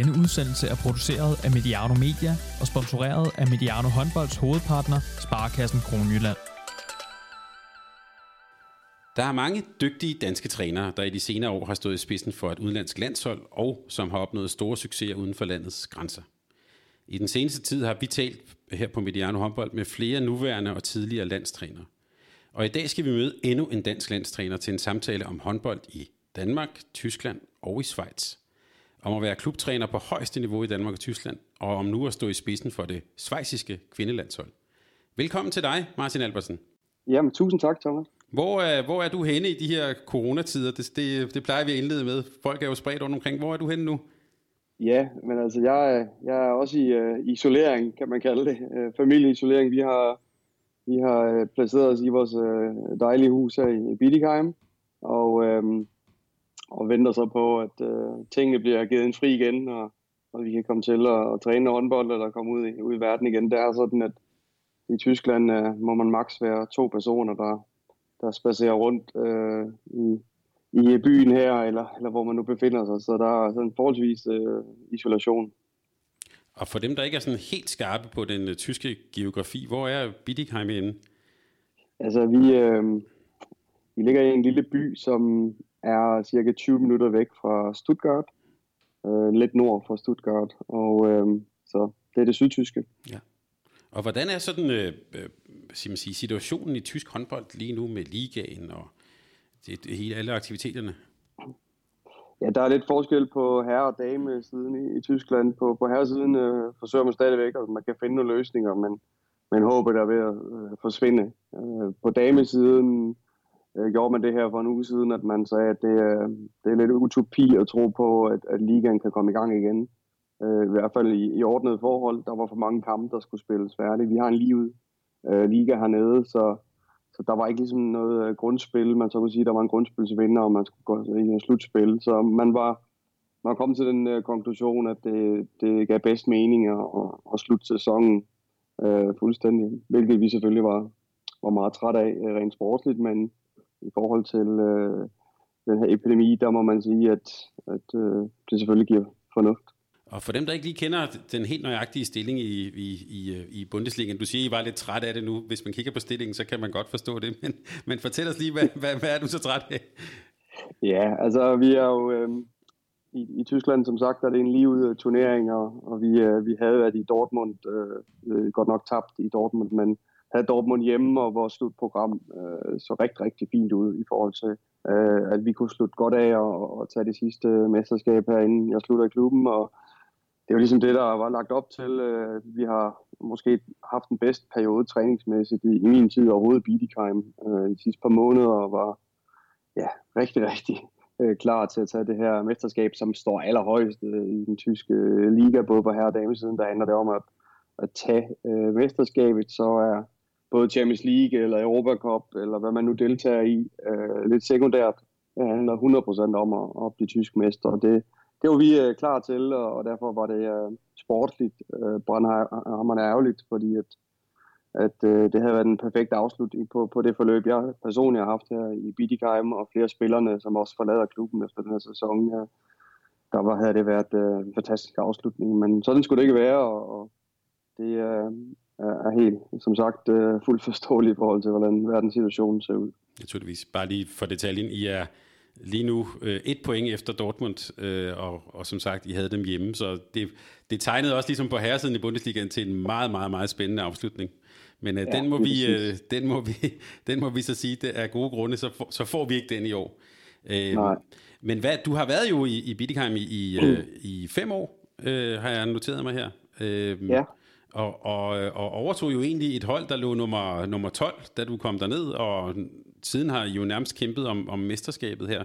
Denne udsendelse er produceret af Mediano Media og sponsoreret af Mediano Håndbolds hovedpartner, Sparkassen Kronjylland. Der er mange dygtige danske trænere, der i de senere år har stået i spidsen for et udenlandsk landshold, og som har opnået store succeser uden for landets grænser. I den seneste tid har vi talt her på Mediano Håndbold med flere nuværende og tidligere landstrænere. Og i dag skal vi møde endnu en dansk landstræner til en samtale om håndbold i Danmark, Tyskland og i Schweiz om at være klubtræner på højeste niveau i Danmark og Tyskland, og om nu at stå i spidsen for det svejsiske kvindelandshold. Velkommen til dig, Martin Albersen. Jamen, tusind tak, Thomas. Hvor er, hvor er du henne i de her coronatider? Det, det, det plejer vi at indlede med. Folk er jo spredt rundt omkring. Hvor er du henne nu? Ja, men altså, jeg, jeg er også i uh, isolering, kan man kalde det. Uh, familieisolering. Vi har, vi har uh, placeret os i vores uh, dejlige hus her i Bidikheim, og uh, og venter så på, at øh, tingene bliver givet en fri igen, og, og vi kan komme til at, at træne håndbold eller komme ud i, ud i verden igen. Det er sådan, at i Tyskland øh, må man maks være to personer, der, der spacerer rundt øh, i, i byen her, eller, eller hvor man nu befinder sig. Så der er sådan forholdsvis øh, isolation. Og for dem, der ikke er sådan helt skarpe på den uh, tyske geografi, hvor er Bietigheim inde? Altså, vi, øh, vi ligger i en lille by, som er cirka 20 minutter væk fra Stuttgart, øh, lidt nord for Stuttgart, og øh, så det er det sydtyske. Ja. Og hvordan er sådan øh, øh, man sige, situationen i tysk håndbold lige nu med ligaen og det, det hele, alle aktiviteterne? Ja, der er lidt forskel på herre- og dame siden i, i Tyskland. På, på herresiden øh, forsøger man stadigvæk, at man kan finde nogle løsninger, men, men håber der er ved at øh, forsvinde. Øh, på damesiden øh, gjorde man det her for en uge siden, at man sagde, at det, øh, det er lidt utopi at tro på, at, at ligaen kan komme i gang igen. Øh, I hvert fald i, i ordnede forhold. Der var for mange kampe, der skulle spilles færdigt. Vi har en livet øh, liga hernede, så, så der var ikke ligesom noget øh, grundspil. Man så kunne sige, at der var en grundspilsvinder, og man skulle gå i en slutspil. Så man var, man kom til den øh, konklusion, at det, det gav bedst mening at, at, at slutte sæsonen øh, fuldstændig. Hvilket vi selvfølgelig var, var meget træt af øh, rent sportsligt, men i forhold til øh, den her epidemi, der må man sige, at, at øh, det selvfølgelig giver fornuft. Og for dem, der ikke lige kender den helt nøjagtige stilling i, i, i, i Bundesligaen, du siger, I var lidt træt af det nu. Hvis man kigger på stillingen, så kan man godt forstå det. Men, men fortæl os lige, hvad, hvad, hvad er du så træt af? Ja, altså vi er jo øh, i, i Tyskland, som sagt, er det en livet turnering, og, og vi, øh, vi havde været i Dortmund, øh, øh, godt nok tabt i Dortmund, men havde Dortmund hjemme, og vores slutprogram øh, så rigtig, rigtig fint ud i forhold til, øh, at vi kunne slutte godt af og, og tage det sidste mesterskab herinde. Jeg slutter i klubben, og det er jo ligesom det, der var lagt op til. Øh, vi har måske haft den bedste periode træningsmæssigt i, i min tid overhovedet i Bidikheim øh, de sidste par måneder, og var ja, rigtig, rigtig øh, klar til at tage det her mesterskab, som står allerhøjest øh, i den tyske øh, liga, både på herre- og damesiden. Der handler det om at, at tage øh, mesterskabet, så er både Champions League eller Europa Cup, eller hvad man nu deltager i, øh, lidt sekundært. Det handler 100% om at, at blive tysk mester, og det, det var vi øh, klar til, og derfor var det øh, sportligt øh, brandhammerende ærgerligt, fordi at, at øh, det havde været en perfekt afslutning på, på det forløb, jeg personligt har haft her i Bidikheim, og flere spillerne, som også forlader klubben efter den her sæson. Ja, der var, havde det været øh, en fantastisk afslutning, men sådan skulle det ikke være, og, og det, øh, er helt, som sagt, øh, fuldt forståelig i forhold til, hvordan verdenssituationen ser ud. Naturligvis. Bare lige for detaljen, I er lige nu øh, et point efter Dortmund, øh, og, og som sagt, I havde dem hjemme, så det, det tegnede også ligesom på herresiden i Bundesligaen til en meget, meget, meget spændende afslutning. Men øh, ja, den, må vi, øh, den, må vi, den må vi så sige, det er gode grunde, så, for, så får vi ikke den i år. Øh, Nej. Men hvad, du har været jo i, i Bietigheim i, i, øh, i fem år, øh, har jeg noteret mig her. Øh, ja. Og, og, øh, og overtog jo egentlig et hold, der lå nummer, nummer 12, da du kom derned, og siden har I jo nærmest kæmpet om, om mesterskabet her.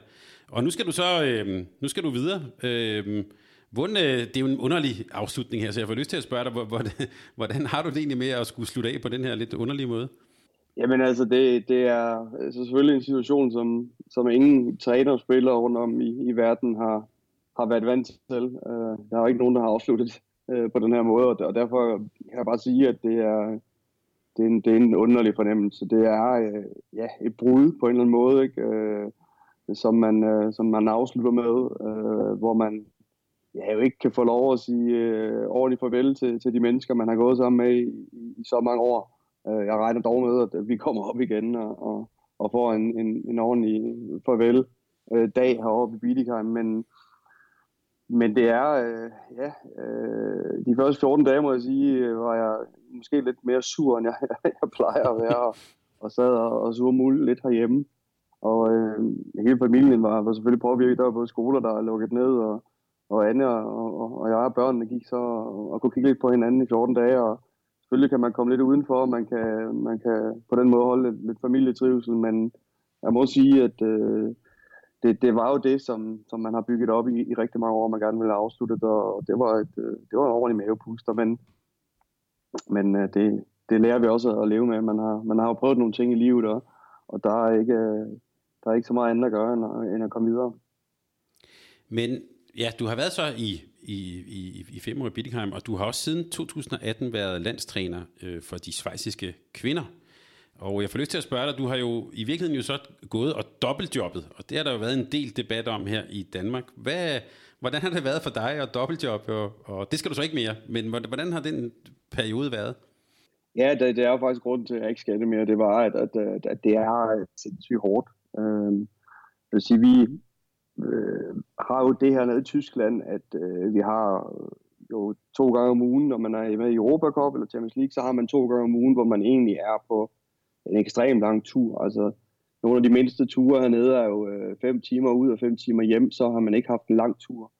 Og nu skal du så øh, nu skal du videre. Øh, hvordan, øh, det er jo en underlig afslutning her, så jeg får lyst til at spørge dig, hvordan, hvordan har du det egentlig med at skulle slutte af på den her lidt underlige måde? Jamen altså, det, det er altså selvfølgelig en situation, som, som ingen træner og spillere rundt om i, i verden har, har været vant til. Uh, der er jo ikke nogen, der har afsluttet øh, på den her måde, og derfor kan jeg bare sige, at det er, det er, en, det er en underlig fornemmelse. Det er øh, ja, et brud på en eller anden måde, ikke? Øh, som, man, øh, som man afslutter med, øh, hvor man ja, jo ikke kan få lov at sige øh, ordentligt farvel til, til de mennesker, man har gået sammen med i, i, så mange år. Øh, jeg regner dog med, at vi kommer op igen og, og, og får en, en, en ordentlig farvel øh, dag heroppe i Bidikheim, men, men det er, øh, ja, øh, de første 14 dage, må jeg sige, øh, var jeg måske lidt mere sur, end jeg, jeg plejer at være, og, og sad og, og sur muligt lidt herhjemme. Og øh, hele familien var, var selvfølgelig påvirket. Der var både skoler, der er lukket ned, og, og Anne og, og, og jeg og børnene gik så og, og kunne kigge lidt på hinanden i 14 dage, og selvfølgelig kan man komme lidt udenfor, og man kan, man kan på den måde holde lidt, lidt familietrivsel, men jeg må sige, at øh, det, det var jo det, som, som man har bygget op i, i rigtig mange år, man gerne ville afslutte det, og det var, et, øh, det var en ordentlig mavepuster, men, men øh, det, det lærer vi også at leve med. Man har, man har jo prøvet nogle ting i livet, og, og der, er ikke, øh, der er ikke så meget andet at gøre, end, end at komme videre. Men ja, du har været så i, i, i, i fem år i Bittigheim, og du har også siden 2018 været landstræner øh, for de svejsiske kvinder. Og jeg får lyst til at spørge dig, du har jo i virkeligheden jo så gået og dobbeltjobbet, og det har der jo været en del debat om her i Danmark. Hvad, hvordan har det været for dig at dobbeltjobbe? og, og det skal du så ikke mere, men hvordan har den periode været? Ja, det, det er jo faktisk grunden til, at jeg ikke skal det mere. Det var, at, at, at, at det er sindssygt hårdt. Øh, jeg vil sige, vi øh, har jo det her nede i Tyskland, at øh, vi har jo to gange om ugen, når man er med i Europa Cup eller Champions League, så har man to gange om ugen, hvor man egentlig er på en ekstrem lang tur. Altså, nogle af de mindste ture hernede er jo øh, timer ud og 5 timer hjem, så har man ikke haft en lang tur.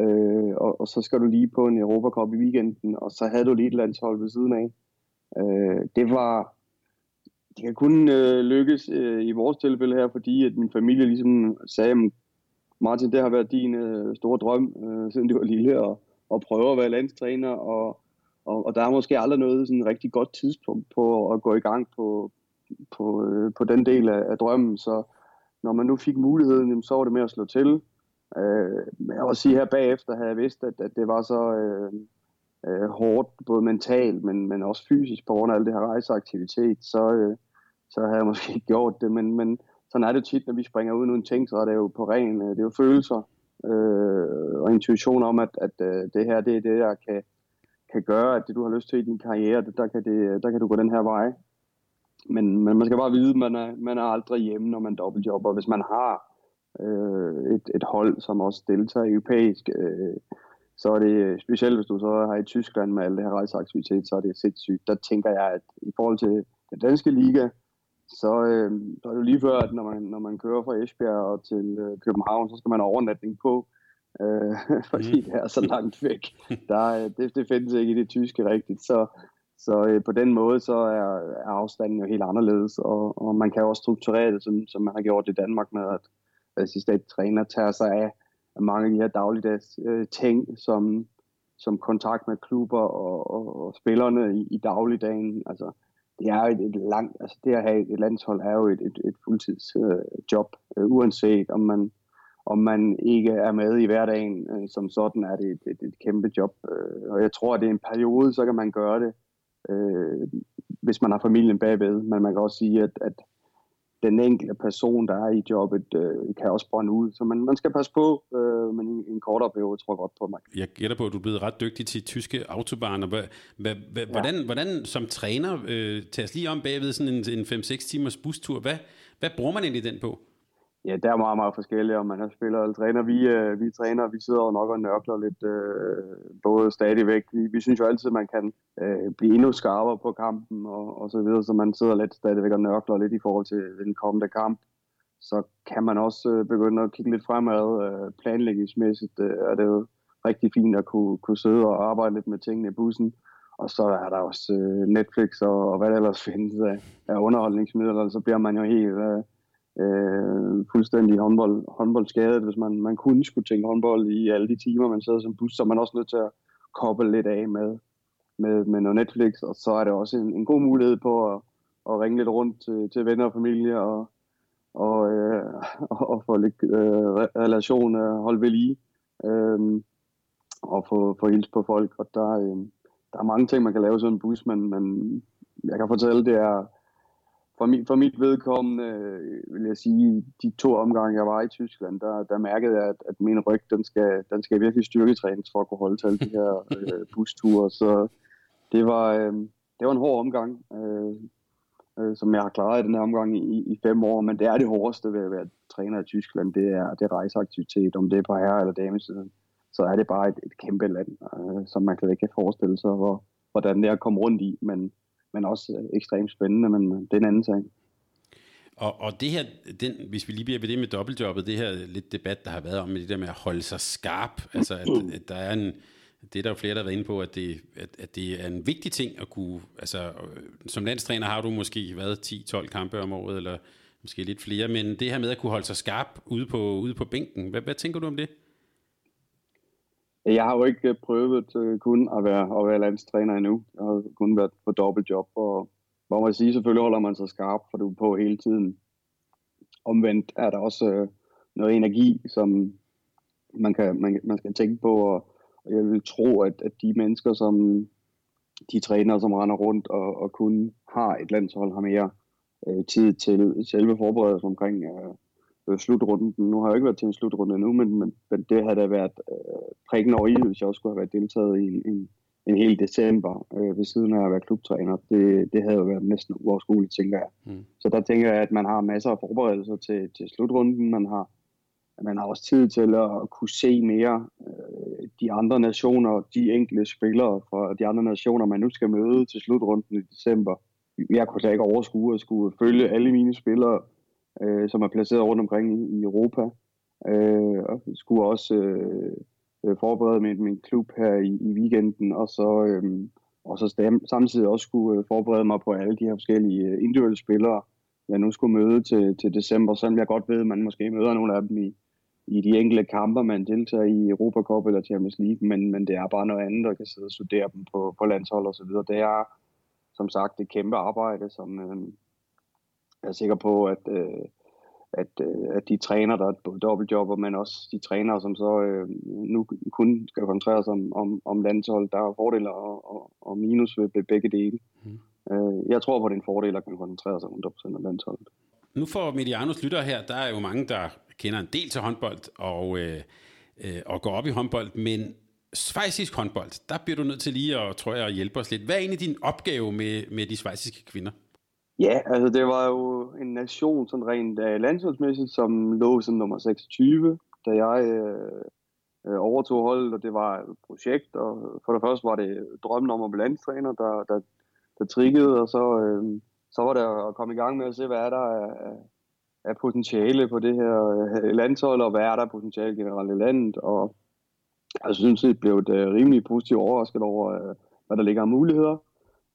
Øh, og, og så skal du lige på en Europa Cup i weekenden, og så havde du lige et landshold ved siden af. Øh, det var, det kan kun øh, lykkes øh, i vores tilfælde her, fordi at min familie ligesom sagde, Martin, det har været din øh, store drøm, øh, siden du var lille, og, og prøve at være landstræner, og, og, og der er måske aldrig noget sådan rigtig godt tidspunkt på at gå i gang på, på, øh, på den del af, af drømmen, så når man nu fik muligheden, så var det med at slå til. Øh, jeg vil sige her bagefter, havde jeg vidst, at, at det var så øh, øh, hårdt, både mentalt, men, men også fysisk på grund af alt det her rejseaktivitet, så, øh, så havde jeg måske ikke gjort det, men, men sådan er det tit, når vi springer ud uden ting, så er det jo på ren, øh, det er jo følelser øh, og intuition om, at, at øh, det her, det er det, jeg kan, kan gøre, at det du har lyst til i din karriere, det, der, kan det, der kan du gå den her vej. Men, men man skal bare vide, at man er, man er aldrig hjemme, når man dobbeltjobber. Hvis man har øh, et, et hold, som også deltager europæisk, øh, så er det, specielt hvis du så har i Tyskland med alle det her rejseaktivitet, så er det sindssygt. Der tænker jeg, at i forhold til den danske liga, så, øh, så er det jo lige før, at når man, når man kører fra Esbjerg og til øh, København, så skal man have overnatning på, øh, fordi mm. det er så langt væk. Der, det, det findes ikke i det tyske rigtigt, så, så øh, på den måde så er, er afstanden jo helt anderledes, og, og man kan jo også strukturere det, sådan, som man har gjort i Danmark med, at assistenttræner tager sig af mange af de her dagligdags øh, ting, som, som kontakt med klubber og, og, og spillerne i, i dagligdagen. Altså, det er et, et langt, altså det at have et landshold er jo et, et, et fuldtidsjob, øh, øh, uanset om man, om man ikke er med i hverdagen øh, som sådan, er det et, et, et kæmpe job. Øh, og jeg tror, at det er en periode, så kan man gøre det, øh, hvis man har familien bagved. Men man kan også sige, at, at den enkelte person, der er i jobbet, øh, kan også brænde ud. Så man, man skal passe på, øh, men i en kortere periode tror jeg godt på mig. Jeg gætter på, at du er blevet ret dygtig til tyske autobaner. Hva, hva, hva, ja. hvordan, hvordan som træner, øh, tager lige om bagved sådan en, en 5-6 timers bustur, hvad, hvad bruger man egentlig den på? Ja, der er meget, meget forskellige, om man har spiller eller træner. Vi, øh, vi træner, vi sidder nok og nørkler lidt, øh, både stadigvæk. Vi, vi synes jo altid, man kan øh, blive endnu skarpere på kampen og, og så videre, så man sidder lidt stadigvæk og nørkler lidt i forhold til den kommende kamp. Så kan man også øh, begynde at kigge lidt fremad. Øh, planlægningsmæssigt øh, er det jo rigtig fint at kunne, kunne sidde og arbejde lidt med tingene i bussen. Og så er der også øh, Netflix og, og hvad der ellers findes af, af underholdningsmidler, så bliver man jo helt... Øh, øh, fuldstændig håndbold, håndboldskadet, hvis man, man kun skulle tænke håndbold i alle de timer, man sidder som bus, så er man også nødt til at koble lidt af med, med, med noget Netflix, og så er det også en, en god mulighed på at, at ringe lidt rundt til, til venner og familie, og, og, øh, og, få lidt øh, relation øh, holde ved lige, øh, og få, få hils på folk, og der, øh, der er mange ting, man kan lave sådan en bus, men, men jeg kan fortælle, det er for, mit, for mit vedkommende øh, vil jeg sige, de to omgange, jeg var i Tyskland, der, der mærkede jeg, at, at min ryg, den skal, den skal virkelig styrketrænes for at kunne holde til alle de her øh, busture. Så det var, øh, det var en hård omgang, øh, øh, som jeg har klaret i den her omgang i, i fem år. Men det er det hårdeste ved at være træner i Tyskland, det er, det er rejseaktivitet, om det er på herre- eller damesiden. Så er det bare et, et kæmpe land, øh, som man kan ikke forestille sig, hvor, hvordan det er at komme rundt i. Men men også øh, ekstremt spændende, men det er en anden ting. Og, og det her, den, hvis vi lige bliver ved det med dobbeltjobbet, det her lidt debat, der har været om det der med at holde sig skarp, altså at, at der er en, det er der jo flere, der har været inde på, at det, at, at det er en vigtig ting at kunne, altså som landstræner har du måske været 10-12 kampe om året, eller måske lidt flere, men det her med at kunne holde sig skarp ude på, ude på bænken, hvad, hvad tænker du om det? Jeg har jo ikke øh, prøvet uh, kun at være, at være landstræner endnu. Jeg har kun været på dobbeltjob, og hvor man siger, selvfølgelig holder man sig skarp, for du er på hele tiden. Omvendt er der også uh, noget energi, som man, kan, man, man skal tænke på, og, og jeg vil tro, at, at de mennesker, som de trænere, som render rundt og, og kun har et landshold, har mere øh, tid til selve forberedelsen omkring øh, øh, slutrunden. Nu har jeg ikke været til en slutrunde endnu, men, men, men det havde da været øh, prikken over i, hvis jeg også skulle have været deltaget i en, en, en hel december øh, ved siden af at være klubtræner. Det, det havde jo været næsten uoverskueligt, tænker jeg. Mm. Så der tænker jeg, at man har masser af forberedelser til, til slutrunden. Man har, man har også tid til at kunne se mere øh, de andre nationer, de enkelte spillere fra de andre nationer, man nu skal møde til slutrunden i december. Jeg kunne slet ikke overskue at skulle følge alle mine spillere øh, som er placeret rundt omkring i, i Europa. Øh, og skulle også øh, øh forberede min, min klub her i, i weekenden, og så, øh, og så stem, samtidig også skulle øh, forberede mig på alle de her forskellige øh, individuelle spillere, jeg nu skulle møde til, til december, selvom jeg godt ved, at man måske møder nogle af dem i, i de enkelte kampe, man deltager i Europa Cup eller Champions League, men, men det er bare noget andet, at kan sidde og studere dem på, på landshold og så videre. Det er som sagt et kæmpe arbejde, som, øh, jeg er sikker på, at, øh, at, øh, at de træner, der er både dobbeltjobber, men også de trænere, som så øh, nu kun skal koncentrere sig om, om, om landshold, der er fordele og, og, og minus ved begge dele. Mm. Øh, jeg tror på, det er en fordel at kan koncentrere sig 100% om landsholdet. Nu for Medianos lytter her, der er jo mange, der kender en del til håndbold og, øh, øh, og går op i håndbold, men svejsisk håndbold, der bliver du nødt til lige at, tror jeg, at hjælpe os lidt. Hvad er egentlig din opgave med, med de svejsiske kvinder? Ja, altså det var jo en nation sådan rent uh, landsholdsmæssigt, som lå som nummer 26, da jeg uh, overtog holdet, og det var et projekt, og for det første var det drømmen om at blive landstræner, der, der, der triggede, og så, uh, så var det at komme i gang med at se, hvad er der af, af potentiale på det her uh, landshold, og hvad er der potentiale generelt i landet, og jeg synes, det blev et uh, rimelig positivt overrasket over, uh, hvad der ligger af muligheder.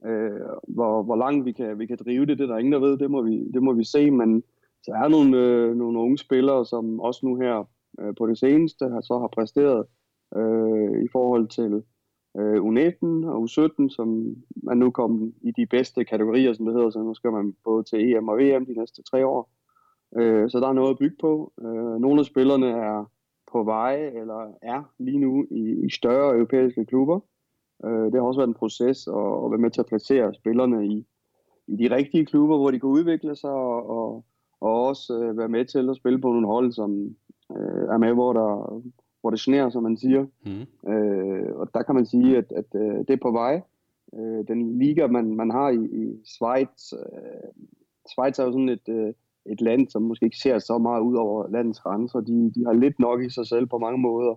Øh, hvor, hvor langt vi kan, vi kan drive det, det er der ingen, der ved. Det må vi, det må vi se, men så er nogle, øh, nogle unge spillere, som også nu her øh, på det seneste har, så har præsteret øh, i forhold til øh, U19 og U17, som er nu kommet i de bedste kategorier, som det hedder, så nu skal man både til EM og VM de næste tre år. Øh, så der er noget at bygge på. Øh, nogle af spillerne er på vej, eller er lige nu i, i større europæiske klubber. Øh, det har også været en proces at, at være med til at placere spillerne i, i de rigtige klubber, hvor de kan udvikle sig, og, og, og også øh, være med til at spille på nogle hold, som øh, er med, hvor, der, hvor det sneer, som man siger. Mm. Øh, og der kan man sige, at, at øh, det er på vej. Øh, den liga, man, man har i, i Schweiz, øh, Schweiz er jo sådan et, øh, et land, som måske ikke ser så meget ud over landets grænser. De, de har lidt nok i sig selv på mange måder.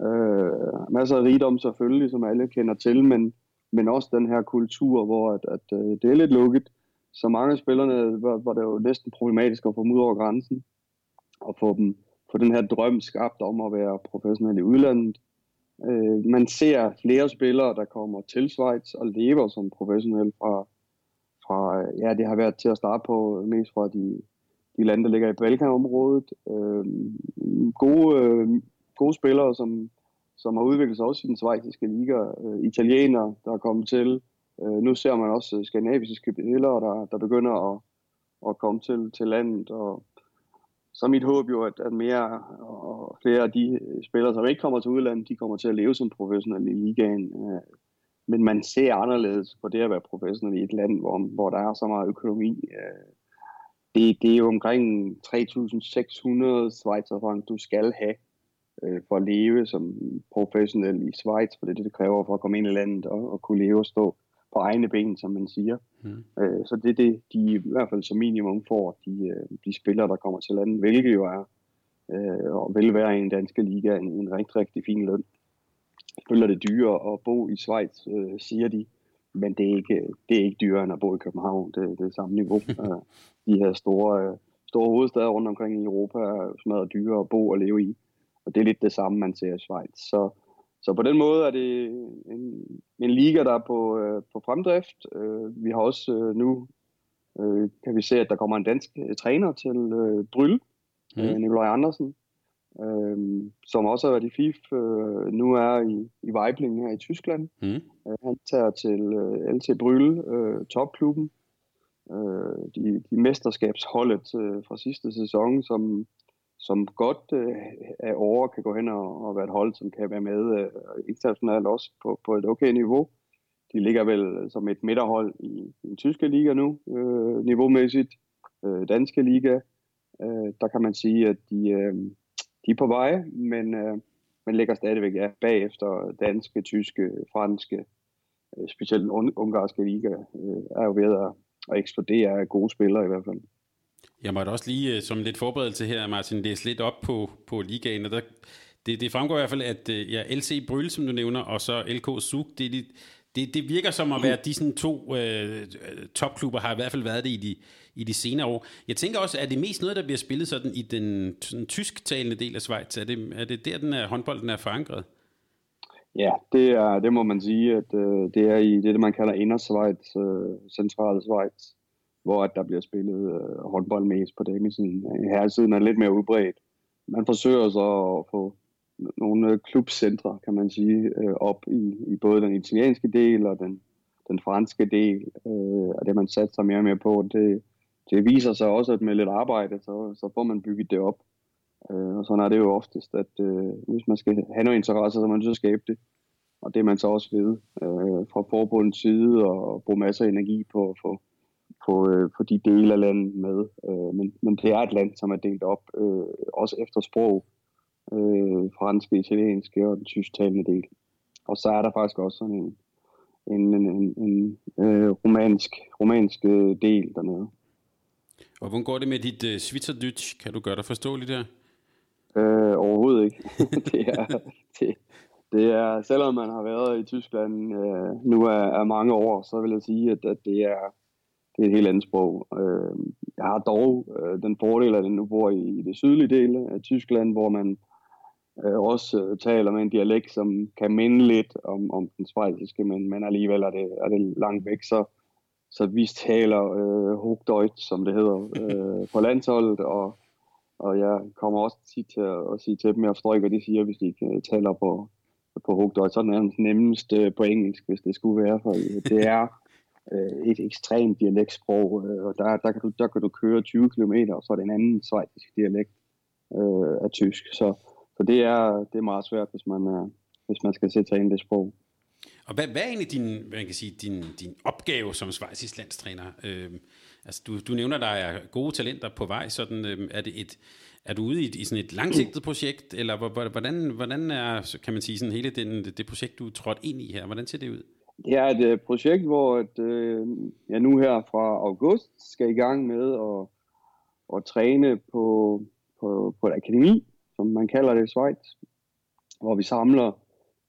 Øh, masser af rigdom selvfølgelig, som alle kender til, men, men også den her kultur, hvor at, at, øh, det er lidt lukket. Så mange af spillerne var, var det jo næsten problematisk at få dem ud over grænsen, og få dem få den her drøm skabt om at være professionel i udlandet. Øh, man ser flere spillere, der kommer til Schweiz og lever som professionel fra, fra, ja, det har været til at starte på mest fra de, de lande, der ligger i Balkanområdet. Øh, gode øh, gode spillere, som, som har udviklet sig også i den svejtiske liga. Øh, italienere, der er kommet til. Øh, nu ser man også øh, skandinaviske spillere, der, der begynder at, at komme til, til landet. Og så er mit håb jo, at, at mere og flere af de øh, spillere, som ikke kommer til udlandet, de kommer til at leve som professionelle i ligaen. Øh, men man ser anderledes på det at være professionel i et land, hvor, hvor der er så meget økonomi. Øh, det, det er jo omkring 3.600 Schweizerfranc, du skal have øh, for at leve som professionel i Schweiz, for det er det, det kræver for at komme ind i landet og, og kunne leve og stå på egne ben, som man siger. Mm. Øh, så det er det, de i hvert fald som minimum får, de, øh, de spillere, der kommer til landet, hvilket jo er øh, og vil være i en danske liga en, en rigtig, rigtig fin løn. Selvfølgelig er det dyrere at bo i Schweiz, øh, siger de, men det er, ikke, det er ikke dyrere end at bo i København. Det, det er samme niveau. Øh, de her store, øh, store hovedsteder rundt omkring i Europa er smadret dyrere at bo og leve i. Og det er lidt det samme, man ser i Schweiz. Så, så på den måde er det en, en liga, der er på, øh, på fremdrift. Øh, vi har også øh, nu, øh, kan vi se, at der kommer en dansk øh, træner til øh, Bryl, mm. øh, Nikolaj Andersen, øh, som også har været i FIF, øh, nu er i, i Weibling her i Tyskland. Mm. Øh, han tager til øh, LT Bryl, øh, topklubben, øh, de, de mesterskabsholdet øh, fra sidste sæson, som, som godt øh, af over kan gå hen og, og være et hold, som kan være med øh, internationalt også på, på et okay niveau. De ligger vel som et midterhold i, i den tyske liga nu, øh, niveaumæssigt. Øh, danske liga, øh, der kan man sige, at de, øh, de er på vej, men, øh, men ligger stadigvæk ja, bagefter danske, tyske, franske, øh, specielt den ungarske liga, øh, er jo ved at, at eksplodere af gode spillere i hvert fald. Jeg måtte også lige øh, som lidt forberedelse her, Martin, læse lidt op på, på ligaen, og der, det, det fremgår i hvert fald, at øh, ja, LC Bryl, som du nævner, og så LK Zug, det, det, det, det virker som at være de sådan to øh, topklubber, har i hvert fald været det i de, i de senere år. Jeg tænker også, at det mest noget, der bliver spillet sådan i den sådan, tysktalende del af Schweiz? Er det, er det der, den er, håndbolden er forankret? Ja, det, er, det må man sige, at øh, det er i det, man kalder Inderschweiz, øh, centrale Schweiz, hvor at der bliver spillet øh, håndbold mest på damesiden. Øh, Herresiden er lidt mere udbredt. Man forsøger så at få nogle øh, klubcentre, kan man sige, øh, op i, i både den italienske del og den, den franske del, øh, og det man satser mere og mere på, det, det viser sig også, at med lidt arbejde, så, så får man bygget det op. Øh, og sådan er det jo oftest, at øh, hvis man skal have noget interesse, så man nødt til at skabe det. Og det er man så også ved øh, fra forbundets side og bruge masser af energi på at få, få, øh, få de dele af landet med. Øh, men, men det er et land, som er delt op, øh, også efter sprog øh, franske, italienske og den tysktalende del. Og så er der faktisk også sådan en, en, en, en, en øh, romansk, romansk øh, del dernede. Og hvordan går det med dit uh, Schweizerdeutsch? Kan du gøre dig forståeligt der? Øh, overhovedet ikke. det, er, det, det er, selvom man har været i Tyskland øh, nu er, er mange år, så vil jeg sige, at, at det, er, det er et helt andet sprog. Øh, jeg har dog øh, den fordel, at jeg nu bor i, i det sydlige del af Tyskland, hvor man øh, også øh, taler med en dialekt, som kan minde lidt om, om den svejsiske, men, men alligevel er det, er det langt væk. Så, så vi taler øh, Hochdeutsch, som det hedder, øh, på landsholdet, og, og jeg kommer også tit til at, at sige til dem, jeg forstår ikke, hvad de siger, hvis de ikke øh, taler på, på Hochdeutsch. Sådan er det nemmest øh, på engelsk, hvis det skulle være, for det er øh, et ekstremt dialektsprog, øh, og der, der, kan du, der kan du køre 20 km, og så er det en anden svejtisk dialekt øh, af tysk. Så, så det er, det er meget svært, hvis man, øh, hvis man skal sætte sig ind i det sprog. Og hvad, hvad er egentlig din, hvad kan sige, din, din opgave som svejsisk landstræner? Øh, altså du, du nævner, der er gode talenter på vej. Sådan, øh, er, det et, er du ude i, i sådan et langsigtet projekt, eller hvordan, hvordan er, kan man sige, sådan hele den, det projekt, du er trådt ind i her? Hvordan ser det ud? Det er et øh, projekt, hvor et, uh, øh, jeg nu her fra august skal i gang med at, at træne på, på, på et akademi, som man kalder det i Schweiz, hvor vi samler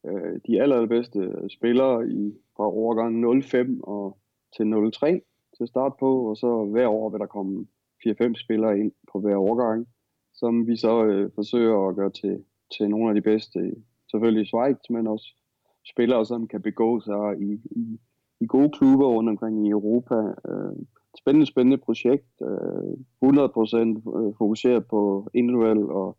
øh, de allerbedste spillere i, fra overgang 05 og til 03 til start på, og så hver år vil der komme 4-5 spillere ind på hver årgang, som vi så øh, forsøger at gøre til, til nogle af de bedste, selvfølgelig i Schweiz, men også spillere, som kan begå sig i, i, i gode klubber rundt omkring i Europa. Øh, spændende, spændende projekt. Øh, 100% øh, fokuseret på individuel og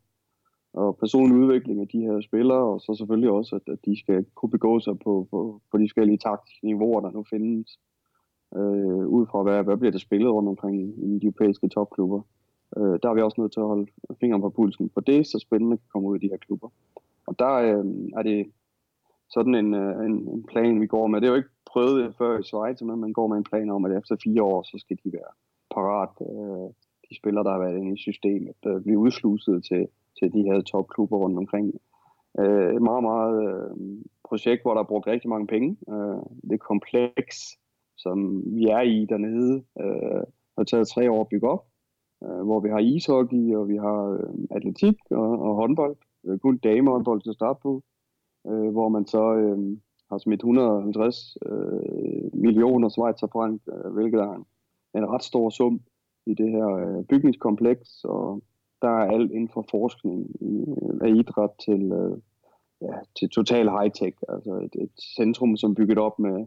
og personlig udvikling af de her spillere, og så selvfølgelig også, at, at de skal kunne begå sig på, på, på de forskellige taktiske niveauer, der nu findes, øh, ud fra hvad, hvad bliver der spillet rundt omkring i de europæiske topklubber. Øh, der er vi også nødt til at holde fingeren på pulsen på det, så spændende kan komme ud i de her klubber. Og der øh, er det sådan en, øh, en, en plan, vi går med. Det er jo ikke prøvet før i Schweiz, men man går med en plan om, at efter fire år, så skal de være parat. Øh, de spillere, der har været inde i systemet, øh, blive udsluset til, til de her topklubber rundt omkring. Øh, et meget, meget øh, projekt, hvor der er brugt rigtig mange penge. Det kompleks, som vi er i dernede, har taget tre år at bygge op, hvor vi har ishockey, og vi har atletik og, og håndbold. Kun damehåndbold til at starte på øh, hvor man så øh, har smidt 150 øh, millioner Schweizerfranc, øh, hvilket er en, en ret stor sum i det her øh, bygningskompleks, og der er alt inden for forskning i, øh, af idræt til, øh, ja, til total high-tech, altså et, et centrum, som er bygget op med,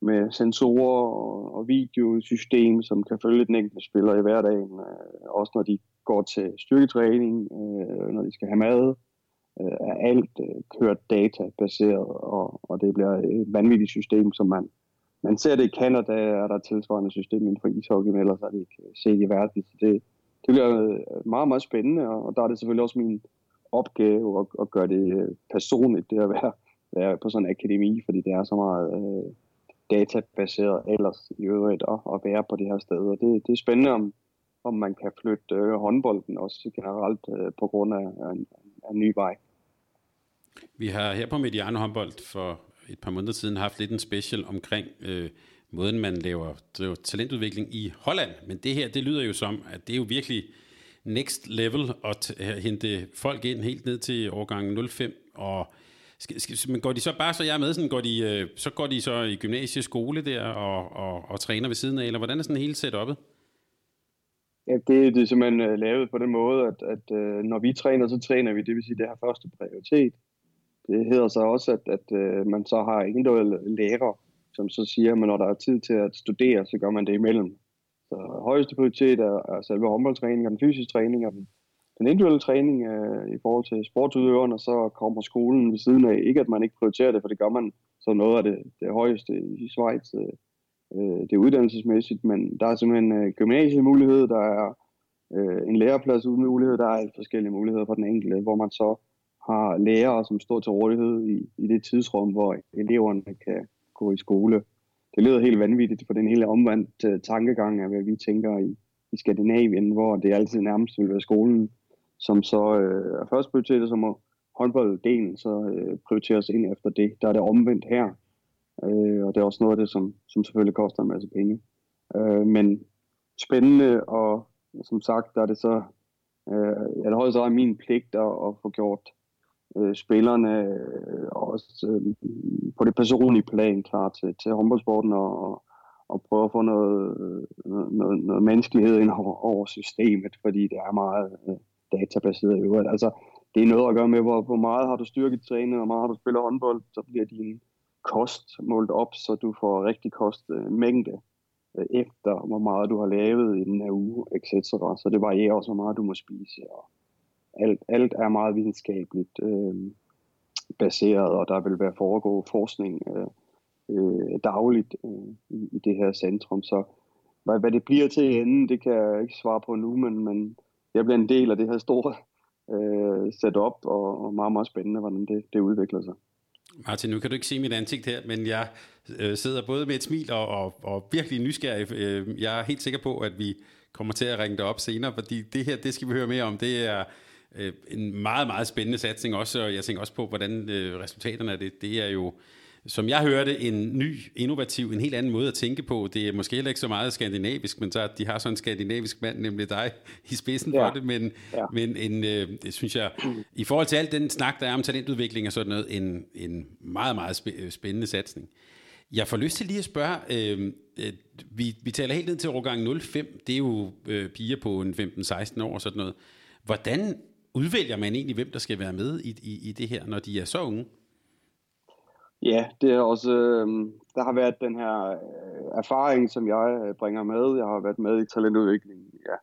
med sensorer og, og videosystem, som kan følge den enkelte spiller i hverdagen, øh, også når de går til styrketræning, øh, når de skal have mad, øh, er alt øh, kørt databaseret, og, og det bliver et vanvittigt system, som man, man ser det i Canada, er der tilsvarende system inden for ishockey, men ellers er det ikke set i verden. Så det, det bliver øh, meget, meget spændende, og der er det selvfølgelig også min opgave at, at gøre det øh, personligt, det at være, være på sådan en akademi, fordi det er så meget øh, databaseret ellers i øvrigt at, at være på det her sted. Og det, det er spændende, om, om man kan flytte øh, håndbolden også generelt øh, på grund af, af, en, af en ny vej. Vi har her på Mediano håndbold for et par måneder siden haft lidt en special omkring øh, måden, man laver, laver talentudvikling i Holland. Men det her, det lyder jo som, at det er jo virkelig next level at hente folk ind helt ned til årgangen 05. Og skal, skal, men går de så bare, så jeg er med, sådan, går de, øh, så går de så i gymnasieskole der og, og, og træner ved siden af, eller hvordan er sådan hele setupet? Ja, det, det er simpelthen uh, lavet på den måde, at, at uh, når vi træner, så træner vi, det vil sige, det har første prioritet. Det hedder så også, at, at øh, man så har individuelle lærer, som så siger, at når der er tid til at studere, så gør man det imellem. Så højeste prioritet er, er selve håndboldtræningen og den fysiske træning og den, den individuelle træning øh, i forhold til sportsudøveren, og så kommer skolen ved siden af. Ikke at man ikke prioriterer det, for det gør man så noget af det, det højeste i Schweiz. Øh, øh det er uddannelsesmæssigt, men der er simpelthen øh, gymnasiemulighed, der er øh, en læreplads uden mulighed, der er forskellige muligheder for den enkelte, hvor man så har lærere, som står til rådighed i, i det tidsrum, hvor eleverne kan gå i skole. Det lyder helt vanvittigt, for den hele omvendt uh, tankegang af, hvad vi tænker i, i Skandinavien, hvor det altid nærmest vil være skolen, som så øh, er først prioriteret, som håndbolddelen så øh, prioriteres ind efter det. Der er det omvendt her, øh, og det er også noget af det, som, som selvfølgelig koster en masse penge. Øh, men spændende, og som sagt, der er det så, øh, jeg har er min pligt at, at få gjort øh, spillerne øh, også øh, på det personlige plan klar til, til håndboldsporten og, og prøve at få øh, noget, noget, noget menneskelighed ind over, over systemet, fordi det er meget øh, databaseret i øvrigt. Altså, det er noget at gøre med, hvor, hvor meget har du styrketrænet, hvor meget har du spillet håndbold, så bliver din kost målt op, så du får rigtig kostmængde øh, øh, efter, hvor meget du har lavet i den her uge, etc. Så det varierer også, hvor meget du må spise, og alt, alt er meget videnskabeligt øh, baseret, og der vil være foregå forskning øh, øh, dagligt øh, i, i det her centrum. Så hvad, hvad det bliver til enden, det kan jeg ikke svare på nu, men, men jeg bliver en del af det her store øh, setup, og, og meget, meget spændende, hvordan det, det udvikler sig. Martin, nu kan du ikke se mit ansigt her, men jeg øh, sidder både med et smil og, og, og virkelig nysgerrig. Øh, jeg er helt sikker på, at vi kommer til at ringe dig op senere, fordi det her, det skal vi høre mere om. Det er øh, en meget, meget spændende satsning også, og jeg tænker også på, hvordan øh, resultaterne af det, det er jo, som jeg hørte, en ny, innovativ, en helt anden måde at tænke på. Det er måske heller ikke så meget skandinavisk, men så de har sådan en skandinavisk mand, nemlig dig, i spidsen ja. for det, men, ja. men en, øh, det synes jeg, i forhold til alt den snak, der er om talentudvikling og sådan noget, en, en meget, meget spændende satsning. Jeg får lyst til lige at spørge, øh, øh, vi, vi taler helt ned til årgang 05, det er jo øh, piger på en 15-16 år og sådan noget. Hvordan udvælger man egentlig, hvem der skal være med i, i, i det her, når de er så unge? Ja, det er også, øh, der har været den her øh, erfaring, som jeg øh, bringer med. Jeg har været med i talentudvikling ja,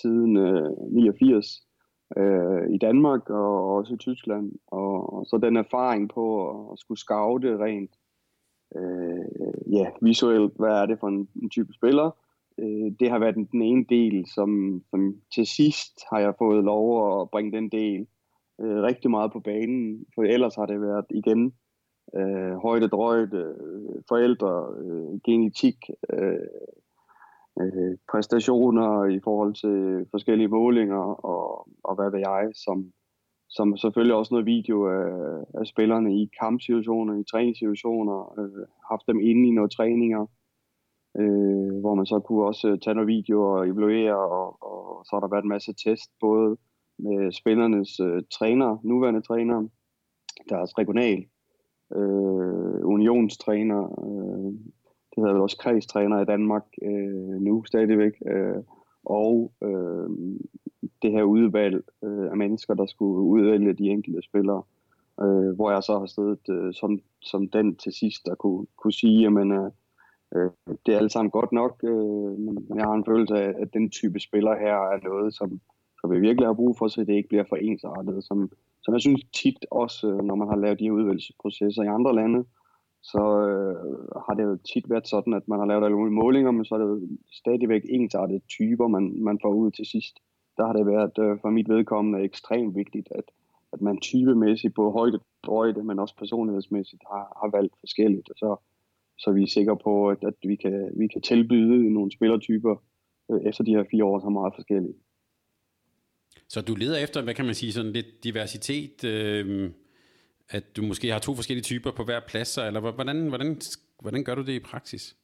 siden øh, 89 øh, i Danmark og også i Tyskland. Og, og så den erfaring på at, at skulle scoute rent øh, ja, visuelt, hvad er det for en, en type spiller, øh, det har været den, den ene del, som, som til sidst har jeg fået lov at bringe den del øh, rigtig meget på banen, for ellers har det været igen øh, højde, drøjt, øh, forældre, øh, genetik, øh, øh, præstationer i forhold til forskellige målinger og, og hvad ved jeg, som, som selvfølgelig også noget video af, af spillerne i kampsituationer, i træningssituationer, øh, haft dem inde i nogle træninger, øh, hvor man så kunne også øh, tage nogle videoer og evaluere, og, og så har der været en masse test, både med spillernes øh, træner, nuværende træner, deres regional, øh, unionstræner, øh, det hedder vel også kredstræner i Danmark øh, nu stadigvæk, øh, og øh, det her udvalg øh, af mennesker, der skulle udvælge de enkelte spillere, øh, hvor jeg så har stedet øh, som, som den til sidst, der kunne, kunne sige, at øh, øh, det er alt sammen godt nok, øh, men jeg har en følelse af, at den type spiller her er noget, som, som vi virkelig har brug for, så det ikke bliver for ensartet, som, som jeg synes tit også, øh, når man har lavet de her udvalgelsesprocesser i andre lande, så øh, har det jo tit været sådan, at man har lavet alle mulige målinger, men så er det jo stadigvæk ensartede typer, man, man får ud til sidst. Der har det været øh, for mit vedkommende ekstremt vigtigt, at, at man typemæssigt, både højde, drøjde, men også personlighedsmæssigt, har, har valgt forskelligt. Og så, så vi er sikre på, at, at vi, kan, vi kan tilbyde nogle spillertyper øh, efter de her fire år, som er meget forskellige. Så du leder efter, hvad kan man sige, sådan lidt diversitet, øh, at du måske har to forskellige typer på hver plads, eller hvordan, hvordan, hvordan gør du det i praksis?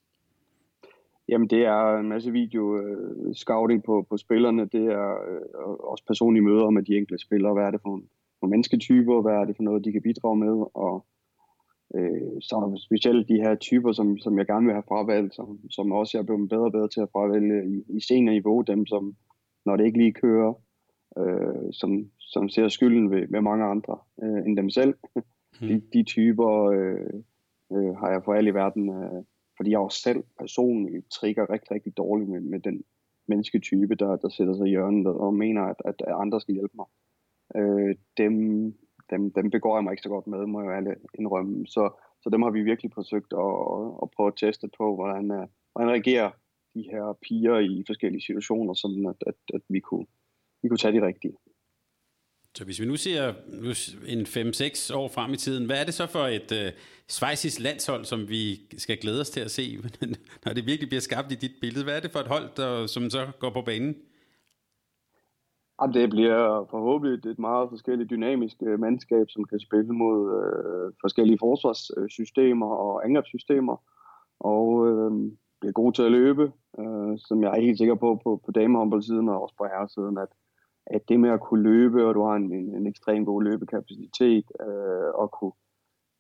Jamen det er en masse video uh, scouting på, på spillerne, det er uh, også personlige møder med de enkelte spillere, hvad er det for nogle, nogle mennesketyper, hvad er det for noget, de kan bidrage med, og uh, så er der specielt de her typer, som, som jeg gerne vil have fravalgt, som, som også er blevet bedre og bedre til at fravælge i, i senere niveau, dem som, når det ikke lige kører, uh, som, som ser skylden ved, med mange andre uh, end dem selv. Mm. De, de typer uh, uh, har jeg for alt i verden uh, fordi jeg også selv personligt trigger rigtig, rigtig dårligt med, med den mennesketype, der, der sætter sig i hjørnet og mener, at, at andre skal hjælpe mig. Øh, dem, dem, dem begår jeg mig ikke så godt med, må jeg alle indrømme. Så, så dem har vi virkelig forsøgt at, at prøve at teste på, hvordan, øh, hvordan reagerer de her piger i forskellige situationer, sådan at, at, at vi, kunne, vi kunne tage de rigtige. Så hvis vi nu ser nu en 5-6 år frem i tiden, hvad er det så for et øh, svejsisk landshold, som vi skal glæde os til at se, når det virkelig bliver skabt i dit billede? Hvad er det for et hold, der, som så går på banen? Jamen, det bliver forhåbentlig et meget forskelligt dynamisk øh, mandskab, som kan spille mod øh, forskellige forsvarssystemer og angrebssystemer, og øh, bliver gode til at løbe, øh, som jeg er helt sikker på på, på damehåndboldsiden og også på herresiden, at at det med at kunne løbe, og du har en, en, en ekstrem god løbekapacitet, øh, og kunne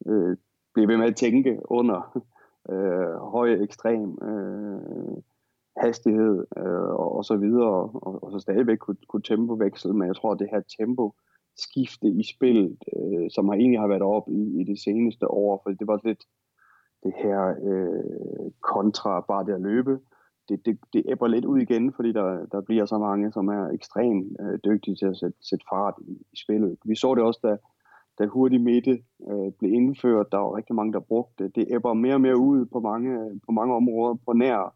øh, blive ved med at tænke under øh, høj ekstrem øh, hastighed øh, og, og så videre, og, og så stadigvæk kunne, kunne tempoveksel, men jeg tror, at det her tempo skifte i spillet, øh, som har egentlig har været op i, i det seneste år, for det var lidt det her øh, kontra bare det at løbe, det, det, det æbber lidt ud igen, fordi der, der bliver så mange, som er ekstremt øh, dygtige til at sætte, sætte fart i, i spillet. Vi så det også, da, da hurtig midte øh, blev indført. Der var rigtig mange, der brugte det. Det æbber mere og mere ud på mange, på mange områder på nær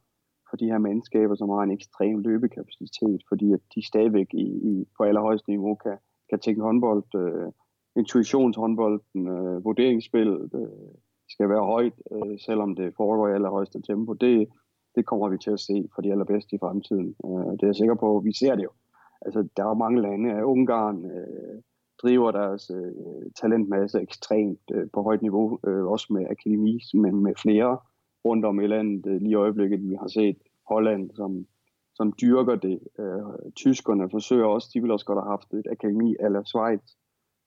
for de her mandskaber, som har en ekstrem løbekapacitet, fordi at de stadigvæk i, i, på allerhøjeste niveau kan, kan tænke håndbold, øh, intuitionshåndbolden, øh, vurderingsspillet øh, skal være højt, øh, selvom det foregår i allerhøjeste tempo. Det, det kommer vi til at se for de allerbedste i fremtiden. Øh, det er jeg sikker på. Vi ser det jo. Altså, der er jo mange lande. Ungarn øh, driver deres øh, talentmasse ekstremt øh, på højt niveau, øh, også med akademi, men med flere rundt om i landet. Øh, lige i øjeblikket, vi har set Holland, som, som dyrker det. Øh, tyskerne forsøger også, de vil også godt have haft et akademi eller Schweiz.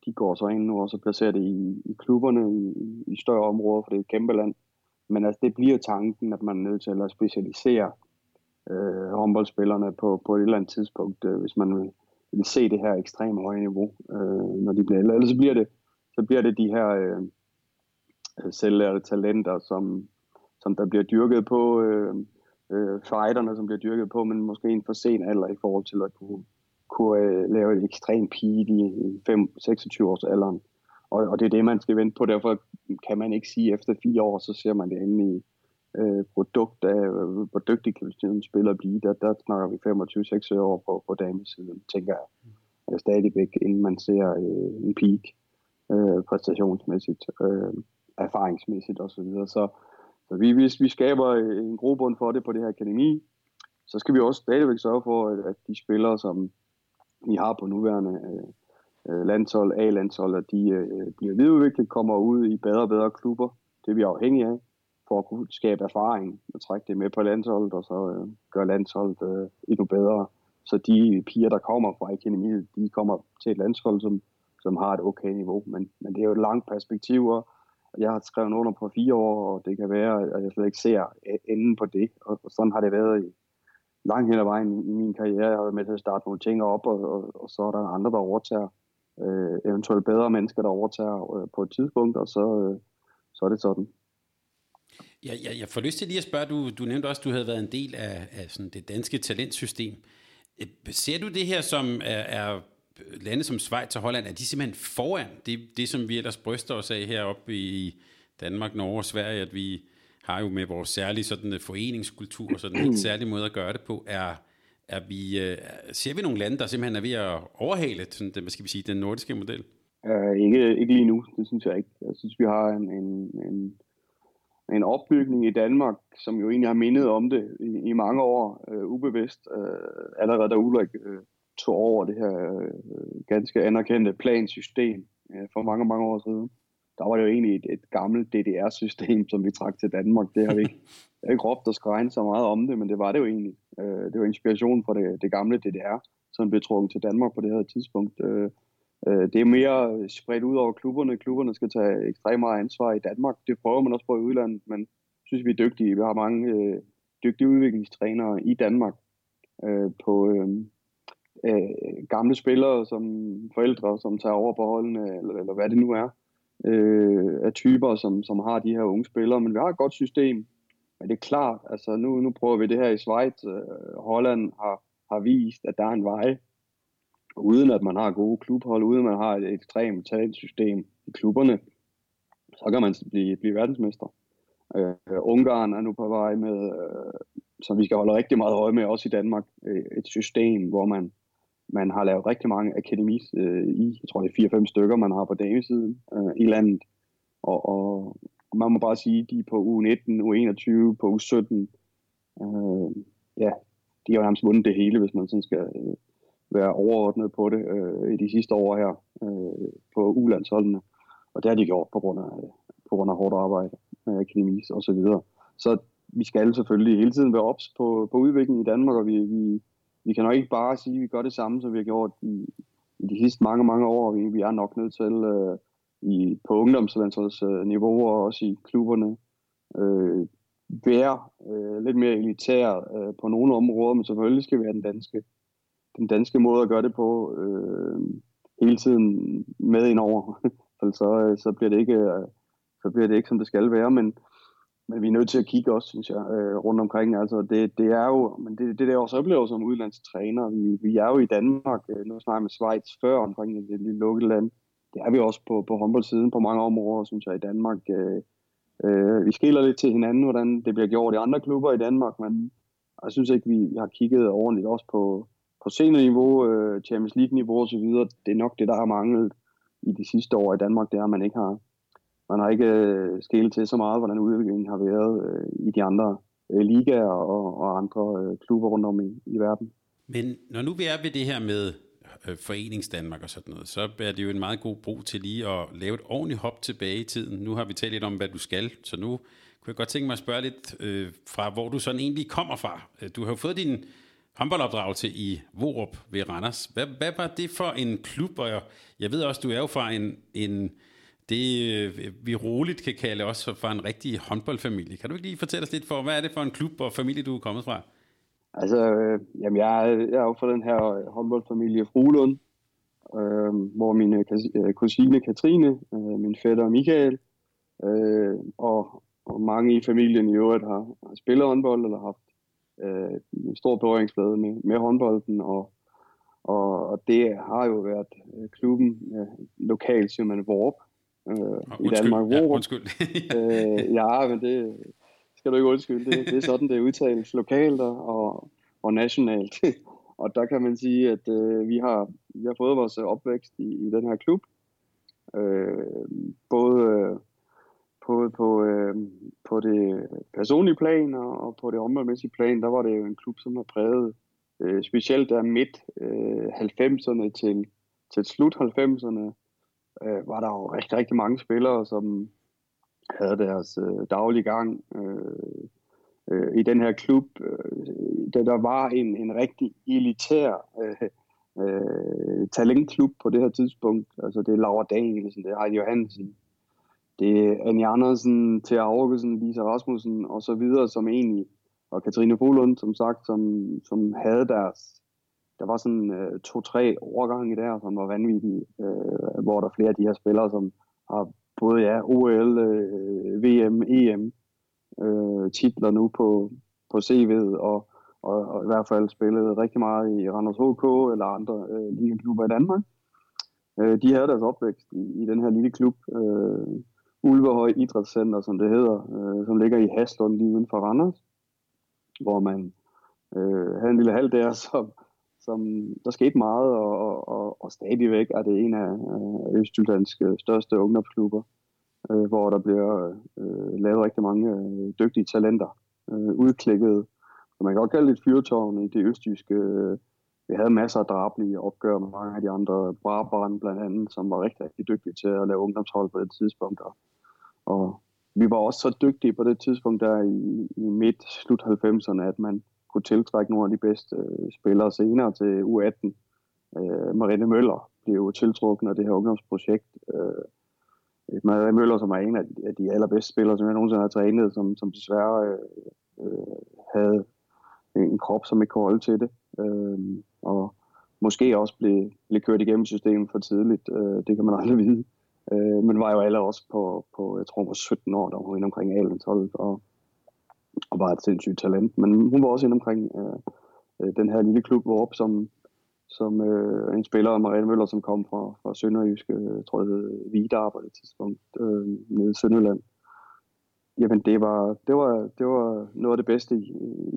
De går så ind nu og så placerer det i, i klubberne i, i større områder, for det er et kæmpe land. Men altså, det bliver tanken, at man er nødt til at specialisere øh, håndboldspillerne på, på et eller andet tidspunkt, øh, hvis man vil, vil se det her ekstremt høje niveau, øh, når de bliver ældre. Ellers så bliver det, så bliver det de her øh, øh selvlærte talenter, som, som der bliver dyrket på, øh, øh, fighterne, som bliver dyrket på, men måske en for sen alder i forhold til at kunne, kunne øh, lave et ekstremt peak i 5-26 års alderen. Og, og det er det, man skal vente på. Derfor kan man ikke sige, at efter fire år, så ser man det inde i øh, produkt af, hvor dygtig kan en spiller blive. Der, der snakker vi 25-26 år på, på damesiden, tænker jeg. Øh, stadigvæk, inden man ser øh, en peak øh, præstationsmæssigt. Øh, erfaringsmæssigt osv. Så, videre. så, så vi, hvis vi skaber øh, en grobund for det på det her akademi, så skal vi også stadigvæk sørge for, at, at de spillere, som vi har på nuværende øh, øh, landshold, A-landshold, at de øh, bliver videreudviklet, kommer ud i bedre og bedre klubber. Det er vi afhængige af, for at kunne skabe erfaring og trække det med på landsholdet, og så øh, gøre landsholdet øh, endnu bedre. Så de piger, der kommer fra akademiet, de kommer til et landshold, som, som har et okay niveau. Men, men det er jo et langt perspektiv, og jeg har skrevet under på fire år, og det kan være, at jeg slet ikke ser enden på det. Og, sådan har det været i, langt hen ad vejen i min karriere. Jeg har været med til at starte nogle ting op, og, og, og så er der andre, der overtager. Øh, eventuelt bedre mennesker, der overtager øh, på et tidspunkt, og så, øh, så er det sådan. Ja, jeg, jeg får lyst til lige at spørge, du, du nævnte også, at du havde været en del af, af sådan det danske talentsystem. Øh, ser du det her som er, er lande som Schweiz og Holland, er de simpelthen foran det, det, som vi ellers bryster os af heroppe i Danmark, Norge og Sverige, at vi har jo med vores særlige sådan, foreningskultur og sådan en helt særlig måde at gøre det på, er, er vi, uh, ser vi nogle lande, der simpelthen er ved at overhale sådan, den, hvad skal vi sige, den nordiske model? Uh, ikke, ikke lige nu, det synes jeg ikke. Jeg synes, vi har en, en, en, en opbygning i Danmark, som jo egentlig har mindet om det i, i mange år, uh, ubevidst, uh, allerede da Ulrik uh, tog over det her øh, ganske anerkendte plansystem øh, for mange, mange år siden der var det jo egentlig et, et gammelt DDR-system, som vi trak til Danmark. Det har vi ikke, jeg har ikke råbt og skrejen så meget om det, men det var det jo egentlig. Øh, det var inspiration fra det, det gamle DDR, som blev trukket til Danmark på det her tidspunkt. Øh, øh, det er mere spredt ud over klubberne. Klubberne skal tage ekstremt meget ansvar i Danmark. Det prøver man også på i udlandet, men synes, vi er dygtige. Vi har mange øh, dygtige udviklingstrænere i Danmark øh, på øh, øh, gamle spillere som forældre, som tager over på holdene, eller, eller hvad det nu er øh, af typer, som, som har de her unge spillere. Men vi har et godt system. Men det er klart, altså nu, nu prøver vi det her i Schweiz. Øh, Holland har, har vist, at der er en vej, uden at man har gode klubhold, uden at man har et ekstremt talentsystem i klubberne, så kan man blive, blive verdensmester. Øh, Ungarn er nu på vej med, øh, som vi skal holde rigtig meget øje med, også i Danmark, øh, et system, hvor man man har lavet rigtig mange akademis øh, i, jeg tror det er 4-5 stykker, man har på damesiden øh, i landet. Og, og man må bare sige, at de er på u 19, u 21, på u 17. Øh, ja, de har jo nærmest vundet det hele, hvis man sådan skal øh, være overordnet på det øh, i de sidste år her øh, på ulandsholdene. Og det har de gjort på grund af, på grund af hårdt arbejde med akademis og så videre. Så vi skal selvfølgelig hele tiden være ops på, på udviklingen i Danmark, og vi, vi, vi kan nok ikke bare sige, at vi gør det samme, som vi har gjort i, i de sidste mange, mange år. Vi, vi er nok nødt til øh, i, på ungdomslandsholdsniveau øh, og også i klubberne øh, være øh, lidt mere elitær øh, på nogle områder, men selvfølgelig skal vi have den danske, den danske måde at gøre det på øh, hele tiden med indover. Altså, så, øh, så, bliver det ikke, øh, så bliver det ikke, som det skal være, men, men vi er nødt til at kigge også, synes jeg, øh, rundt omkring. Altså, det, det er jo, men det, det der også oplever som udlandstræner, vi, vi er jo i Danmark, øh, nu snakker med Schweiz før omkring det lille lukkede land, det er vi også på, på håndboldsiden på mange områder, synes jeg, i Danmark. Øh, øh, vi skiller lidt til hinanden, hvordan det bliver gjort i andre klubber i Danmark, men jeg synes ikke, vi, vi har kigget ordentligt også på, på seniorniveau, øh, Champions League-niveau osv. Det er nok det, der har manglet i de sidste år i Danmark, det er, at man ikke har, man har ikke øh, skælet til så meget, hvordan udviklingen har været øh, i de andre øh, ligaer og, og andre øh, klubber rundt om i, i verden. Men når nu vi er ved det her med øh, Foreningsdanmark og sådan noget, så er det jo en meget god brug til lige at lave et ordentligt hop tilbage i tiden. Nu har vi talt lidt om, hvad du skal, så nu kunne jeg godt tænke mig at spørge lidt øh, fra, hvor du sådan egentlig kommer fra. Øh, du har jo fået din håndboldopdragelse i Vorup ved Randers. Hvad, hvad var det for en klub? Og jeg, jeg ved også, du er jo fra en, en det øh, vi roligt kan kalde også for en rigtig håndboldfamilie. Kan du ikke lige fortælle os lidt for, hvad er det for en klub og familie, du er kommet fra? Altså, øh, jamen jeg, jeg er jo fra den her øh, håndboldfamilie Frulund, øh, hvor min øh, øh, kusine Katrine, øh, min fætter Michael, øh, og, og mange i familien i øvrigt har, har spillet håndbold eller haft øh, en stor berøringsflade med, med håndbolden, og, og, og det har jo været klubben øh, lokalt, som man Vorp, øh, i Danmark. Ja, undskyld. øh, ja, men det skal du ikke undskylde. Det, det er sådan, det udtales lokalt og, og nationalt. og der kan man sige, at øh, vi, har, vi har fået vores opvækst i, i den her klub. Øh, både på, på, øh, på det personlige plan og, på det områdemæssige plan, der var det jo en klub, som har præget øh, specielt der midt øh, 90'erne til, til slut 90'erne, øh, var der jo rigtig, rigtig mange spillere, som havde deres øh, daglige gang øh, øh, i den her klub. Øh, der, der var en, en rigtig elitær øh, øh, talentklub på det her tidspunkt. Altså det er Laura Danielsen, det er Heidi Johansen, det er Annie Andersen, Thea Augesen, Lisa Rasmussen og så videre, som egentlig, og Katrine Folund, som sagt, som, som havde deres, der var sådan øh, to-tre overgange der, som var vanvittige, øh, hvor der er flere af de her spillere, som har både ja, OL, øh, VM, EM, øh, titler nu på, på CV'et, og, og, og i hvert fald spillet rigtig meget i Randers HK eller andre øh, ligeklubber i Danmark. Øh, de havde deres opvækst i, i den her lille klub, øh, Ulvehøj Idrætscenter, som det hedder, øh, som ligger i Haslund lige uden for Randers, hvor man øh, havde en lille hal der, som, som der skete meget, og, og, og stadigvæk er det en af øh, Østjyllands øh, største ungdomsklubber, øh, hvor der bliver øh, lavet rigtig mange øh, dygtige talenter, øh, udklikket, så man kan godt kalde det et fyrtårn i det østjyske. Øh, vi havde masser af drablige opgør med mange af de andre, Brabrand blandt andet, som var rigtig, rigtig dygtige til at lave ungdomshold på det tidspunkt, og og vi var også så dygtige på det tidspunkt der i, i midt slut 90'erne, at man kunne tiltrække nogle af de bedste øh, spillere senere til U18. Øh, Marine Møller blev jo tiltrukket af det her ungdomsprojekt. Øh, øh, Marine Møller, som er en af de, af de allerbedste spillere, som jeg nogensinde har trænet, som, som desværre øh, øh, havde en krop, som ikke kunne holde til det. Øh, og måske også blev, blev kørt igennem systemet for tidligt. Øh, det kan man aldrig vide. Øh, men var jo alle også på, på, jeg tror hun var 17 år, da hun var inde omkring a 12 og, og var et sindssygt talent. Men hun var også inde omkring øh, øh den her lille klub, hvor op som, som øh, en spiller, Marianne Møller, som kom fra, fra Sønderjyske, øh, jeg tror jeg hed Vidar på det tidspunkt, øh, nede i Sønderland. Jamen det var, det var, det var noget af det bedste i,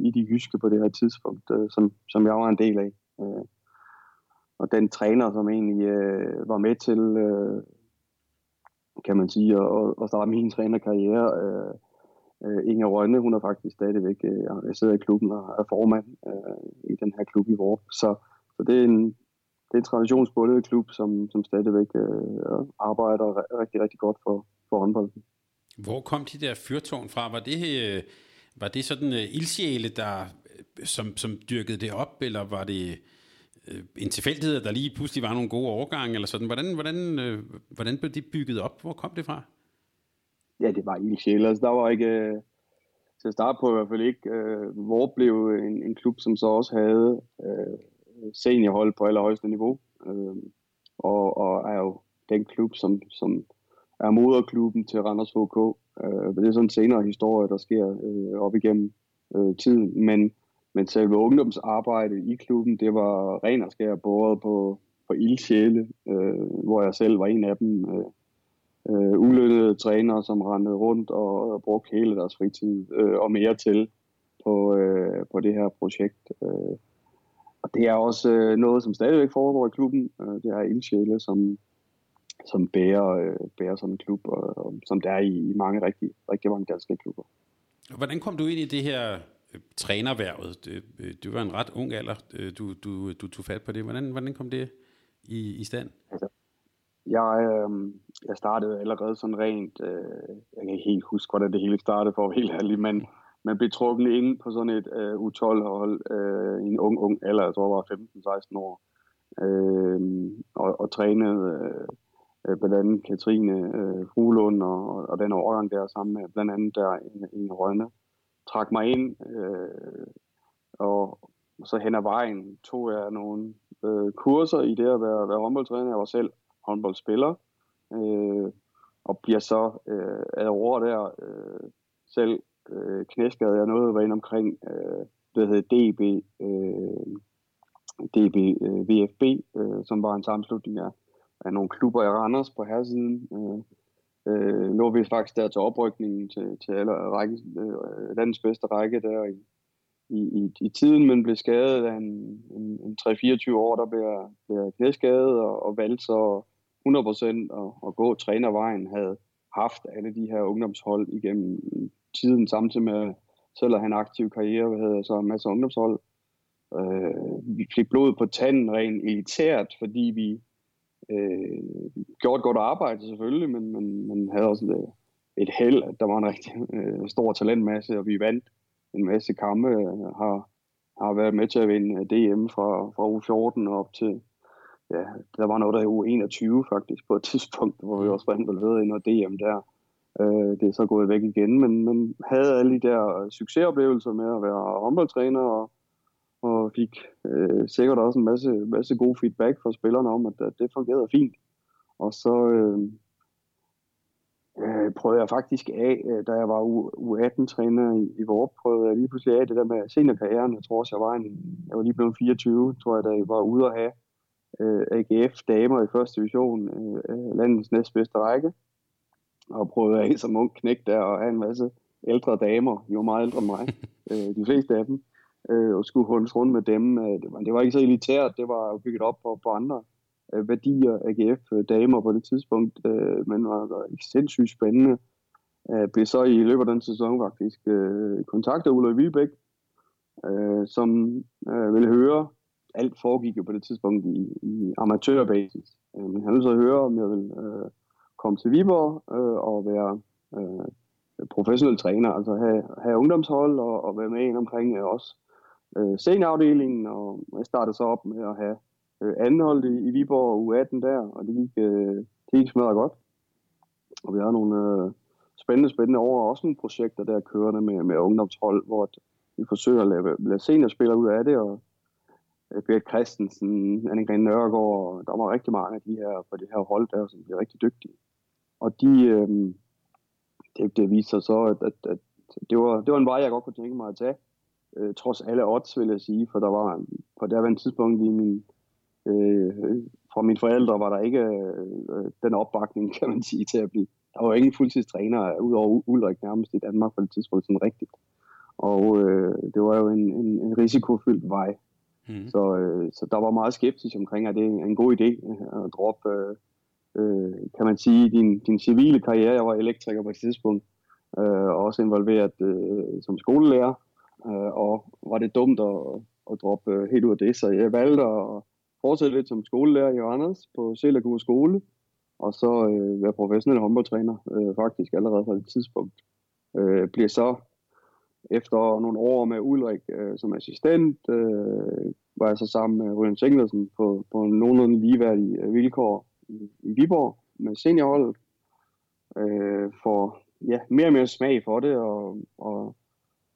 i de jyske på det her tidspunkt, øh, som, som jeg var en del af. Øh, og den træner, som egentlig øh, var med til øh, kan man sige, at, og starte min trænerkarriere. Øh, øh, Inger Rønne, hun er faktisk stadigvæk, øh, jeg sidder i klubben og er formand øh, i den her klub i Vorp. Så, så det er en, det er en traditionsbundet klub, som, som stadigvæk øh, arbejder rigtig, rigtig godt for, for håndbolden. Hvor kom de der fyrtårn fra? Var det, øh, var det sådan uh, ildsjæle, der, øh, som, som dyrkede det op, eller var det øh, en tilfældighed, der lige pludselig var nogle gode overgange, eller sådan. Hvordan, hvordan, øh, hvordan blev det bygget op? Hvor kom det fra? Ja, det var ildsjæle. Altså, der var ikke... Øh, til at starte på i hvert fald ikke. Øh, hvor blev en, en klub, som så også havde øh, seniorhold på allerhøjeste niveau. Øh, og, og er jo den klub, som, som er moderklubben til Randers HK. Øh, det er sådan en senere historie, der sker øh, op igennem øh, tiden. Men men selve ungdomsarbejdet i klubben, det var ren og skær båret på, på ildsjæle, øh, hvor jeg selv var en af dem. Øh, øh, ulønnede trænere, som rendte rundt og, og brugte hele deres fritid øh, og mere til på, øh, på det her projekt. Øh. Og det er også øh, noget, som stadigvæk foregår i klubben. Øh, det er ildsjæle, som, som bærer, øh, bærer sådan en klub, og, og som der er i, i mange rigtig, rigtig mange danske klubber. Hvordan kom du ind i det her trænerværvet. Det, du var en ret ung alder, du, du, du tog fat på det. Hvordan, hvordan kom det i, i stand? Altså, jeg, øh, jeg startede allerede sådan rent, øh, jeg kan ikke helt huske, hvordan det hele startede for at helt ærlig, men man blev trukket ind på sådan et øh, U12-hold øh, i en ung, ung alder, jeg tror jeg var 15-16 år, øh, og, og trænede øh, øh, blandt andet Katrine øh, Fuglund og, og den overgang der sammen med blandt andet der en, en Rønne. Trak mig ind, øh, og så hen ad vejen tog jeg nogle øh, kurser i det at være, være håndboldtræner. Jeg var selv håndboldspiller, øh, og bliver så øh, af over der øh, selv øh, knæskede jeg noget, var inde omkring, øh, det hed DB, øh, DB øh, VFB, øh, som var en sammenslutning af, af nogle klubber i Randers på herresiden. Øh, øh, lå vi faktisk der til oprykningen til, til alle række, øh, landets bedste række der i, i, i, i tiden, men blev skadet af en, en, en 3-24 år, der blev, blev knæskadet og, og valgte så 100% og, og gå trænervejen, havde haft alle de her ungdomshold igennem tiden, samtidig med selv at have en aktiv karriere, hvad hedder så en masse ungdomshold. Øh, vi fik blod på tanden rent elitært, fordi vi øh, gjorde et godt arbejde selvfølgelig, men man, man havde også et, et held, at der var en rigtig øh, stor talentmasse, og vi vandt en masse kampe, har, har været med til at vinde DM fra, fra U14 op til, ja, der var noget der i U21 faktisk på et tidspunkt, hvor vi også var involveret i noget DM der. Øh, det er så gået væk igen, men man havde alle de der succesoplevelser med at være håndboldtræner, og, og fik øh, sikkert også en masse, masse god feedback fra spillerne om, at, at det fungerede fint. Og så øh, øh, prøvede jeg faktisk af, øh, da jeg var U18-træner i, i Vorp, prøvede jeg lige pludselig af det der med seniorkarrieren. Jeg tror også, jeg var, en, jeg var lige blevet 24, tror jeg, da jeg var ude at have øh, AGF damer i første division, øh, landets næstbedste række og prøvede af som ung knæk der og have en masse ældre damer, jo meget ældre end mig, øh, de fleste af dem, øh, og skulle holdes rundt med dem. Øh, det, var, det var ikke så elitært, det var bygget op på, på andre øh, værdier, AGF-damer på det tidspunkt, øh, men var, var sindssygt spændende. Øh, blev så i løbet af den sæson faktisk øh, kontaktet Ulla Vilbæk, øh, som øh, ville høre, alt foregik jo på det tidspunkt i, i amatørbasis, øh, men han ville så høre, om jeg ville øh, komme til Viborg øh, og være øh, professionel træner, altså have, have ungdomshold og, og være med ind omkring øh, også øh, seniorafdelingen, og jeg startede så op med at have øh, anholdt i, i Viborg U18 der, og det gik, øh, det gik smadret godt. Og vi har nogle øh, spændende, spændende år, og også nogle projekter der kørende med, med ungdomshold, hvor vi forsøger at lave, lave seniorspillere ud af det, og øh, Christensen, Anne Nørgaard, der var rigtig mange af de her på det her hold der, som blev rigtig dygtige. Og de, øh, det, det viste sig så, at, at, at det, var, det var en vej, jeg godt kunne tænke mig at tage. Øh, trods alle odds, vil jeg sige, for der var på det en tidspunkt i min, øh, fra mine forældre var der ikke øh, den opbakning, kan man sige, til at blive. Der var ingen fuldtidstræner udover Ulrik nærmest i Danmark på det tidspunkt sådan rigtigt. Og øh, det var jo en, en, en risikofyldt vej. Mm. Så, øh, så der var meget skeptisk omkring, at det er en god idé øh, at droppe øh, øh, kan man sige, din, din civile karriere. Jeg var elektriker på et tidspunkt, øh, og også involveret øh, som skolelærer, øh, og var det dumt at, at droppe øh, helt ud af det, så jeg valgte at fortsætte lidt som skolelærer i Johannes på Selagur skole, og så øh, være professionel håndboldtræner, øh, faktisk allerede på det tidspunkt. Øh, bliver så efter nogle år med Ulrik øh, som assistent, øh, var jeg så sammen med Rune Singlersen på, på nogenlunde ligeværdige øh, vilkår i, i Viborg med seniorholdet. Øh, for ja, mere og mere smag for det, og, og,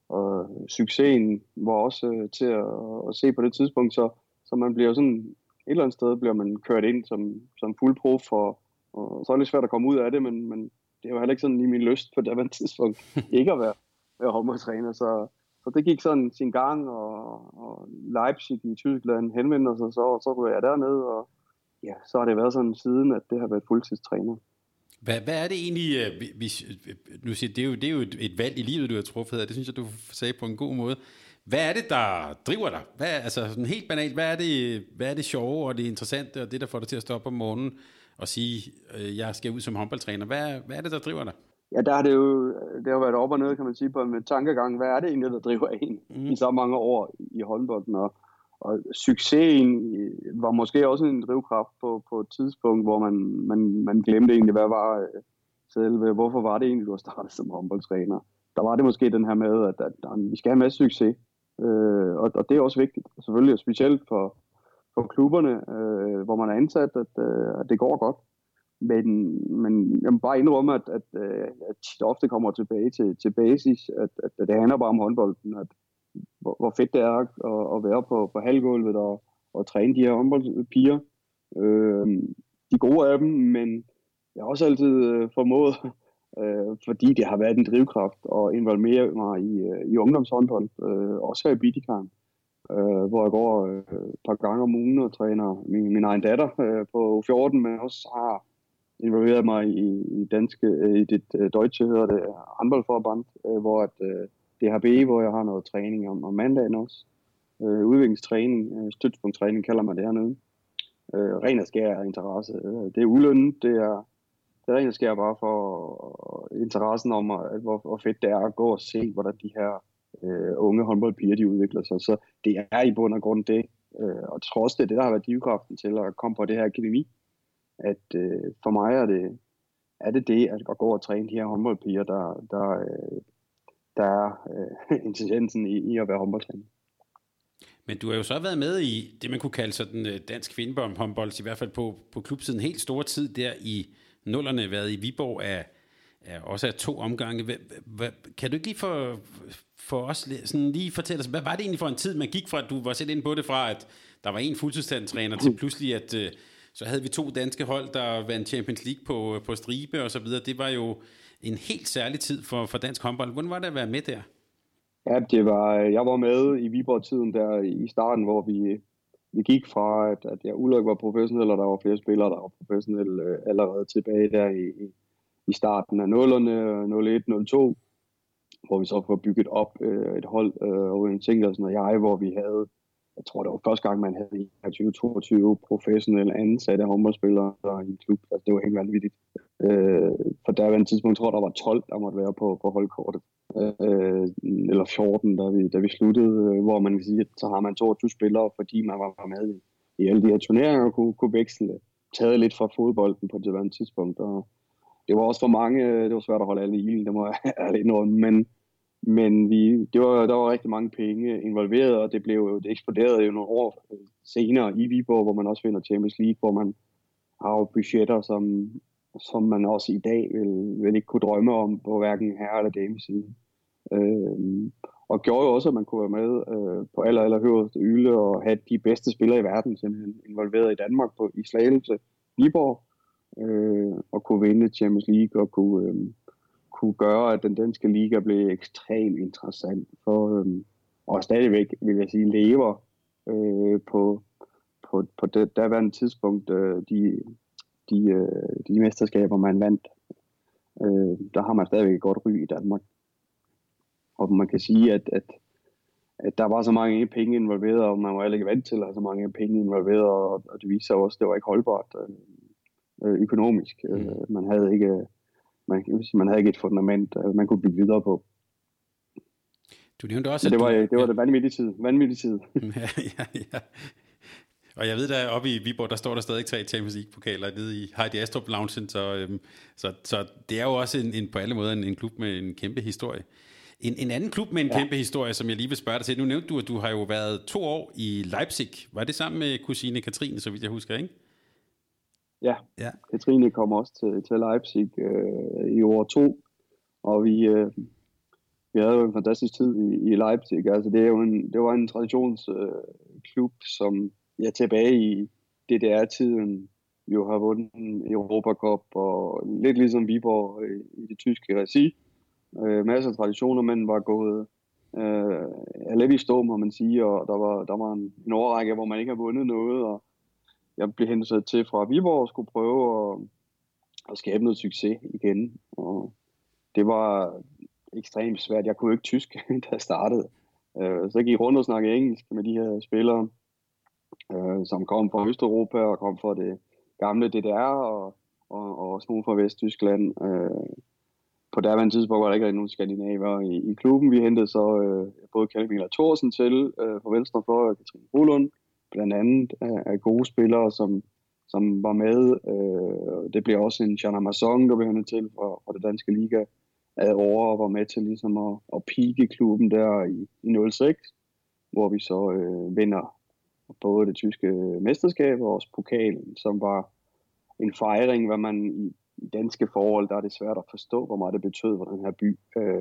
og succesen var også øh, til at, at se på det tidspunkt, så, så man bliver sådan, et eller andet sted bliver man kørt ind som, som fuld prof, og, og så er det lidt svært at komme ud af det, men, men det var heller ikke sådan i min lyst på det tidspunkt, ikke at være, være håndboldtræner, så, så det gik sådan sin gang, og, og Leipzig i Tyskland henvender sig så, og så var jeg derned, og, ja, så har det været sådan siden, at det har været fuldtidstræner. Hvad, hvad er det egentlig, øh, hvis, nu siger, det er jo, det er jo et, et valg i livet, du har truffet, det synes jeg, du sagde på en god måde. Hvad er det, der driver dig? Hvad, altså sådan helt banalt, hvad er, det, hvad er det sjove og det interessante, og det, der får dig til at stå op om morgenen og sige, øh, jeg skal ud som håndboldtræner? Hvad, hvad er det, der driver dig? Ja, der har det jo, det har været op og ned, kan man sige, på en tankegang. Hvad er det egentlig, der driver en mm. i så mange år i håndbolden? Og, og succesen var måske også en drivkraft på, på et tidspunkt, hvor man, man, man glemte egentlig, hvad var øh, selve, hvorfor var det egentlig, du har startet som håndboldtræner. Der var det måske den her med, at, at, at vi skal have en masse succes, øh, og, og det er også vigtigt, selvfølgelig, specielt for, for klubberne, øh, hvor man er ansat, at, øh, at det går godt. Men, men jeg må bare indrømme, at, at, øh, at det ofte kommer tilbage til, til basis, at, at det handler bare om håndbolden, at, hvor, hvor fedt det er at, at være på, på halvgulvet og, og træne de her håndboldpiger. Øh, de gode af dem, men jeg har også altid øh, formået, øh, fordi det har været en drivkraft at involvere mig i, øh, i ungdomshåndbold, øh, også her i Bidikaren, øh, hvor jeg går øh, et par gange om ugen og træner min, min egen datter øh, på 14, men også har involveret mig i, i danske, øh, i det øh, deutsche hedder det, håndboldforband, øh, hvor at, øh, DHB, hvor jeg har noget træning om, om mandagen også. Øh, udviklingstræning, øh, støtspunkttræning kalder man det hernede. Øh, ren og skær interesse. Øh, det er ulønnet, det er det er ren og skær bare for øh, interessen om, at, hvor, hvor fedt det er at gå og se, hvordan de her øh, unge håndboldpiger, de udvikler sig. Så det er i bund og grund det, øh, og trods det, det der har været drivkraften til at komme på det her akademi, at øh, for mig er det, er det det, at gå og træne de her håndboldpiger, der, der, øh, der er øh, intelligensen i, i at være håndboldtræner. Men du har jo så været med i det, man kunne kalde sådan øh, dansk håndbold, i hvert fald på, på klubsiden helt store tid der i nullerne, været i Viborg af, af også af to omgange. Hva, hva, kan du ikke lige for, for os sådan lige fortælle os, hvad var det egentlig for en tid, man gik fra, at du var selv inde på det fra, at der var en fuldtidstræner til pludselig, at øh, så havde vi to danske hold, der vandt Champions League på, på stribe og så videre. Det var jo en helt særlig tid for, for dansk håndbold. Hvordan var det at være med der? Ja, det var, jeg var med i Viborg-tiden der i starten, hvor vi, vi gik fra, at, at jeg Ulrik var professionel, og der var flere spillere, der var professionelle øh, allerede tilbage der i, i starten af 0'erne, 01, 02, hvor vi så får bygget op øh, et hold, øh, Owen Singlersen og jeg, hvor vi havde, jeg tror det var første gang, man havde 2022 professionelle ansatte håndboldspillere i en klub. Altså, det var helt vanvittigt. Øh, for der var en tidspunkt, jeg tror der var 12, der måtte være på, på holdkortet. Øh, eller 14, da vi, da vi sluttede, øh, hvor man kan sige, at så har man 22 spillere, fordi man var med i, i alle de her turneringer og kunne, kunne veksle taget lidt fra fodbolden på det tidspunkt. Og, det var også for mange, øh, det var svært at holde alle i ilden, det må jeg ærligt indrømme, men, men vi, det var, der var rigtig mange penge involveret, og det, blev, det eksploderede jo nogle år øh, senere i Viborg, hvor man også vinder Champions League, hvor man har jo budgetter, som, som man også i dag vil, vil ikke kunne drømme om på hverken herre eller dameside. Øh, og gjorde jo også, at man kunne være med øh, på aller, aller højeste yle og have de bedste spillere i verden simpelthen involveret i Danmark på i Slagelse, Viborg, øh, og kunne vinde Champions League og kunne, øh, kunne gøre, at den danske liga blev ekstremt interessant for, øh, og stadigvæk, vil jeg sige, lever øh, på, på, på det daværende tidspunkt, øh, de, de, øh, de mesterskaber, man vandt. Øh, der har man stadigvæk et godt ry i Danmark. Og man kan sige, at, at, at der var så mange penge involveret, og man var heller ikke vant til at have så mange penge involveret, og, og det viser sig også, at det var ikke holdbart. Øh, øh, økonomisk. Øh, mm. man havde ikke man, man havde ikke et fundament, øh, man kunne bygge videre på. Du nævnte også, det var, du, det var det vanvittige tid. Vanvittige tid. ja, ja, ja. Og jeg ved, der oppe i Viborg, der står der stadig tre Champions League-pokaler nede i Heidi Astrup Lounge, så, øhm, så, så det er jo også en, en, på alle måder en, en klub med en kæmpe historie. En, en anden klub med en ja. kæmpe historie, som jeg lige vil spørge dig til. Nu nævnte du, at du har jo været to år i Leipzig. Var det sammen med kusine Katrine, så vidt jeg husker, ikke? Ja, ja. Katrine kom også til, til Leipzig øh, i år to, og vi, øh, vi havde jo en fantastisk tid i, i Leipzig. Altså, det, er jo en, det var en traditionsklub, øh, som ja, tilbage i DDR-tiden jo har vundet Europa Cup, og lidt ligesom Viborg i, i det tyske regi. Øh, masser af traditioner, men var gået øh, lidt i stå, må man sige, og der var, der var en, en overrække, hvor man ikke har vundet noget, og jeg blev hentet til fra Viborg og skulle prøve at, at skabe noget succes igen. Og det var ekstremt svært. Jeg kunne ikke tysk, da jeg startede. Øh, så jeg gik rundt og snakkede engelsk med de her spillere, øh, som kom fra Østeuropa og kom fra det gamle DDR og, og, og smule fra Vesttyskland. Øh, på derværende tidspunkt var der ikke nogen skandinaver i, i klubben. Vi hentede så øh, både Kalvin Thorsen til øh, fra venstre for Katrine Rolund, blandt andet af, af gode spillere, som, som var med. Øh, det blev også en Jean Amazon, der blev hentet til fra, fra det danske liga ad over og var med til ligesom at, at pike klubben der i, i 06, hvor vi så øh, vinder både det tyske mesterskab og også pokalen, som var en fejring, hvad man i, i danske forhold, der er det svært at forstå, hvor meget det betød for den her by. Øh,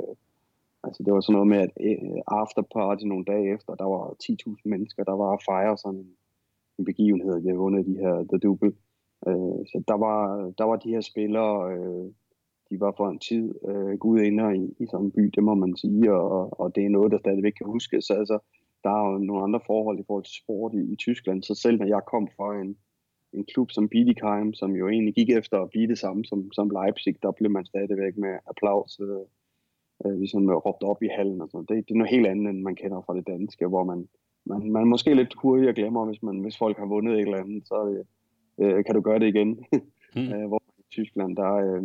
Altså det var sådan noget med, at øh, after afterparty nogle dage efter, der var 10.000 mennesker, der var at fejre sådan en, en begivenhed, vi havde vundet de her The Double. Øh, så der var, der var de her spillere, øh, de var for en tid øh, gudinder i, i sådan en by, det må man sige, og, og det er noget, der stadigvæk kan huske. Så altså, der er jo nogle andre forhold i forhold til sport i, i Tyskland, så selv når jeg kom fra en, en klub som Bietigheim, som jo egentlig gik efter at blive det samme som, som Leipzig, der blev man stadigvæk med applaus øh, øh, ligesom råbt op i hallen og sådan det, det er noget helt andet, end man kender fra det danske, hvor man, man, man måske lidt hurtigt glemmer, hvis, man, hvis folk har vundet et eller andet, så øh, kan du gøre det igen. Mm. hvor Tyskland, der, øh,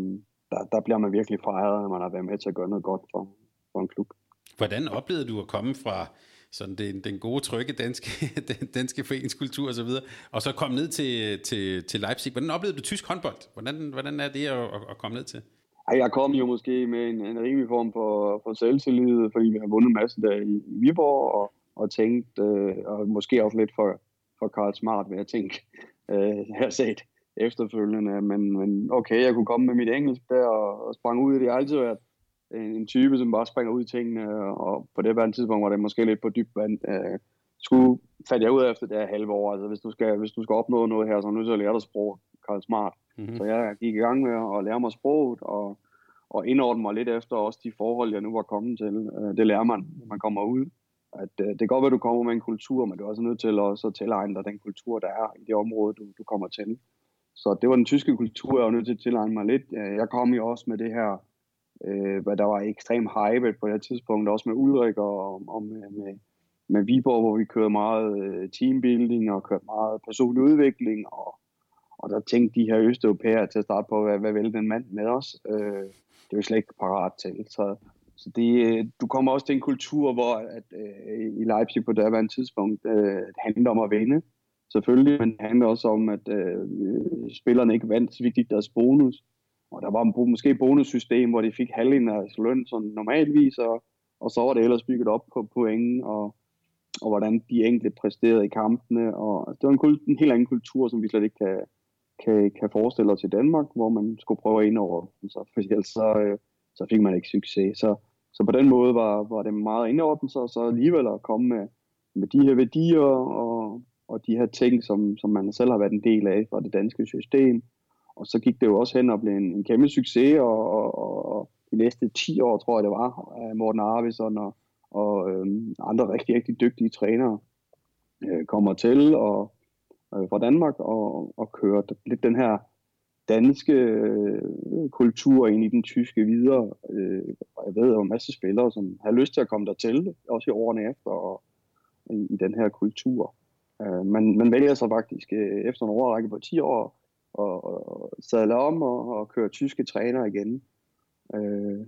der, der bliver man virkelig fejret, når man har været med til at gøre noget godt for, for en klub. Hvordan oplevede du at komme fra sådan den, den gode, trygge danske, den danske foreningskultur osv., og, og så komme ned til, til, til Leipzig? Hvordan oplevede du tysk håndbold? Hvordan, hvordan er det at, at komme ned til? Jeg kom jo måske med en, en rimelig form for, for selvtillid, fordi vi har vundet en masse der i, i Viborg, og, og tænkt, øh, og måske også lidt for, for Karl Smart, vil jeg tænke, øh, her set efterfølgende. Men, men okay, jeg kunne komme med mit engelsk der og, og sprang ud i det. Jeg har altid været en, en type, som bare springer ud i tingene, og på det her tidspunkt var det måske lidt på dyb vand. Øh, skulle fandt jeg ud efter det her halve år. Altså, hvis du skal, hvis du skal opnå noget her, så er du nødt til at lære dig sprog, Karl Smart. Mm-hmm. Så jeg gik i gang med at lære mig sproget, og, og indordne mig lidt efter også de forhold, jeg nu var kommet til. Øh, det lærer man, når man kommer ud. At, øh, det kan godt være, at du kommer med en kultur, men du er også nødt til at så tilegne dig den kultur, der er i det område, du, du kommer til. Så det var den tyske kultur, jeg var nødt til at tilegne mig lidt. Jeg kom jo også med det her, øh, hvad der var ekstremt hype på det tidspunkt, også med Ulrik og, og med, med, med Viborg, hvor vi kørte meget øh, teambuilding og kørte meget personlig udvikling, og, og der tænkte de her østeuropæere til at starte på, hvad, hvad vil den mand med os? Øh, det er vi slet ikke parat til. Så, så det, øh, du kommer også til en kultur, hvor at, øh, i Leipzig på det tidspunkt øh, det handler om at vinde. Selvfølgelig, men det handler også om, at øh, spillerne ikke vandt, så vi gik deres bonus. Og der var måske et bonussystem, hvor de fik halvdelen af deres løn sådan normalvis, og, og så var det ellers bygget op på point, og, og hvordan de enkelte præsterede i kampene. Og det var en, en helt anden kultur, som vi slet ikke kan, kan, kan forestille os i Danmark, hvor man skulle prøve at indover sig, for ellers så, øh, så fik man ikke succes. Så, så på den måde var, var det meget indordnet sig, så alligevel at komme med, med de her værdier og, og de her ting, som, som man selv har været en del af fra det danske system. Og så gik det jo også hen og blev en, en kæmpe succes, og, og, og, og de næste 10 år, tror jeg det var, Morten Arvidsson og, og øhm, andre rigtig, rigtig dygtige trænere øh, kommer til, og, øh, fra Danmark og, og kørt lidt den her danske øh, kultur ind i den tyske videre. Øh, og jeg ved jo en masse spillere, som har lyst til at komme dertil, også i årene efter, og i, i den her kultur. Øh, man, man vælger så faktisk øh, efter en overrække på 10 år og, og sadle om og, og køre tyske træner igen. Øh,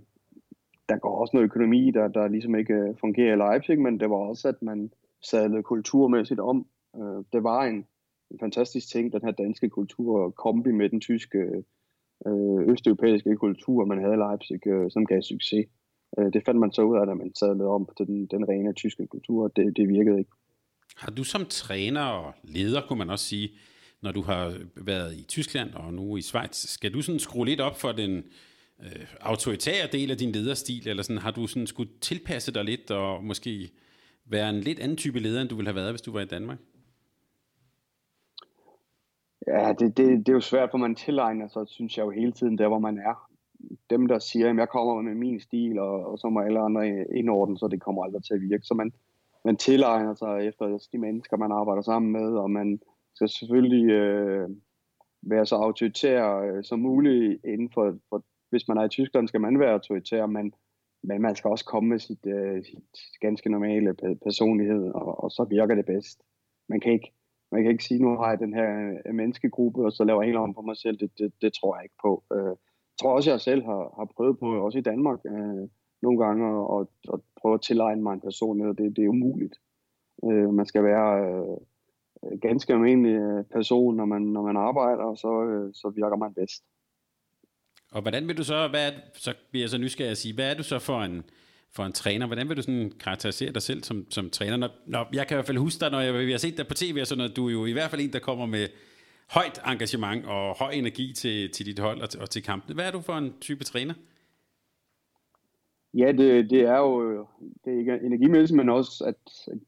der går også noget økonomi, der, der ligesom ikke øh, fungerer i Leipzig, men det var også, at man sadlede kulturmæssigt om. Øh, det var en, en fantastisk ting, den her danske kultur, kombi med den tyske øh, østeuropæiske kultur, man havde i Leipzig, øh, som gav succes. Øh, det fandt man så ud af, at man sad lidt om til den, den rene tyske kultur, det, det virkede ikke. Har du som træner og leder, kunne man også sige, når du har været i Tyskland og nu i Schweiz, skal du sådan skrue lidt op for den øh, autoritære del af din lederstil, eller sådan, har du sådan skulle tilpasse dig lidt og måske være en lidt anden type leder, end du ville have været, hvis du var i Danmark? Ja, det, det, det er jo svært, for man tilegner sig, synes jeg jo hele tiden, der hvor man er. Dem, der siger, at jeg kommer med min stil, og, og så må alle andre indordne, så det kommer aldrig til at virke. Så man, man tilegner sig efter de mennesker, man arbejder sammen med, og man skal selvfølgelig øh, være så autoritær øh, som muligt inden for, for, hvis man er i Tyskland, skal man være autoritær, men, men man skal også komme med sit, øh, sit ganske normale personlighed, og, og så virker det bedst. Man kan ikke man kan ikke sige, nu har jeg den her øh, menneskegruppe, og så laver jeg helt om på mig selv. Det, det, det tror jeg ikke på. Øh, jeg tror også, jeg selv har, har prøvet på, også i Danmark, øh, nogle gange, at, at prøve at tilegne mig en personlighed. Det, det er umuligt. Øh, man skal være øh, ganske almindelig øh, person, når man, når man arbejder, og så, øh, så virker man bedst. Og hvordan vil du så, hvad er, så bliver jeg så nysgerrig at sige, hvad er du så for en, for en træner. Hvordan vil du sådan karakterisere dig selv som, som træner? Når, når, jeg kan i hvert fald huske dig, når jeg, vi har set dig på tv, og sådan noget, du er jo i hvert fald en, der kommer med højt engagement og høj energi til, til dit hold og til, og til kampen. Hvad er du for en type træner? Ja, det, det er jo det er ikke energimæssigt, men også, at, at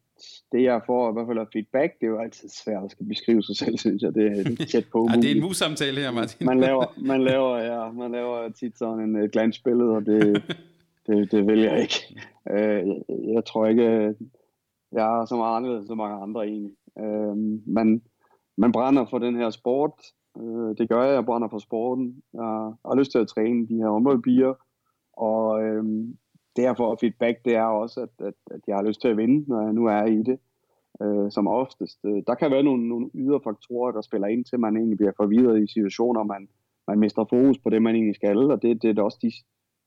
det jeg får i hvert fald af feedback, det er jo altid svært at skal beskrive sig selv, synes jeg. Det, er tæt på ja, det er en mus-samtale her, Martin. man, laver, man, laver, ja, man laver tit sådan en uh, glansbillede, og det, det, det vil jeg ikke. Øh, jeg, tror ikke, jeg er så meget anderledes som mange andre egentlig. Øh, man, man brænder for den her sport. Øh, det gør jeg, jeg brænder for sporten. Jeg har lyst til at træne de her områdebier. Og øh, derfor feedback, det er også, at, at, at jeg har lyst til at vinde, når jeg nu er i det. Øh, som oftest. Der kan være nogle, nogle ydre faktorer, der spiller ind til, at man egentlig bliver forvirret i situationer, man man mister fokus på det, man egentlig skal, og det, det er også de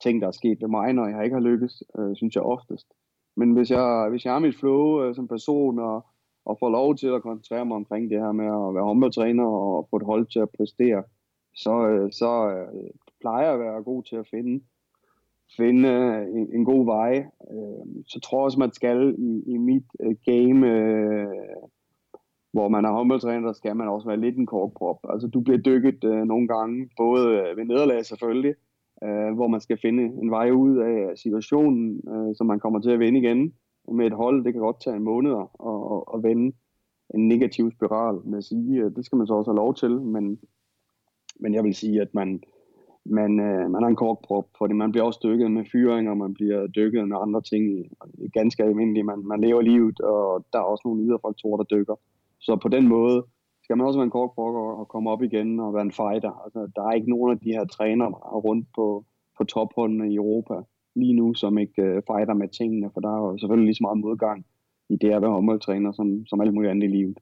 ting, der er sket ved mig, når jeg ikke har lykkes, øh, synes jeg oftest. Men hvis jeg, hvis jeg har mit flow øh, som person, og, og får lov til at koncentrere mig omkring det her med at være håndboldtræner og få et hold til at præstere, så, øh, så øh, plejer jeg at være god til at finde, finde øh, en, en god vej. Øh, så tror jeg også, man skal i, i mit øh, game, øh, hvor man er håndboldtræner, der skal man også være lidt en korkprop. Altså du bliver dykket øh, nogle gange, både øh, ved nederlag selvfølgelig, øh, hvor man skal finde en vej ud af situationen, øh, så man kommer til at vende igen. Med et hold, det kan godt tage en måned at, at, at vende en negativ spiral, med at sige, øh, det skal man så også have lov til, men, men jeg vil sige, at man, man, øh, man har en korkprop, fordi man bliver også dykket med fyringer, man bliver dykket med andre ting, ganske almindeligt, man, man lever livet, og der er også nogle ydre faktorer, der dykker. Så på den måde skal man også være en korkprop og komme op igen og være en fighter. Altså, der er ikke nogen af de her trænere rundt på, på topholdene i Europa lige nu, som ikke uh, fighter med tingene, for der er jo selvfølgelig lige så meget modgang i det at være håndboldtræner, som, som alt muligt andet i livet.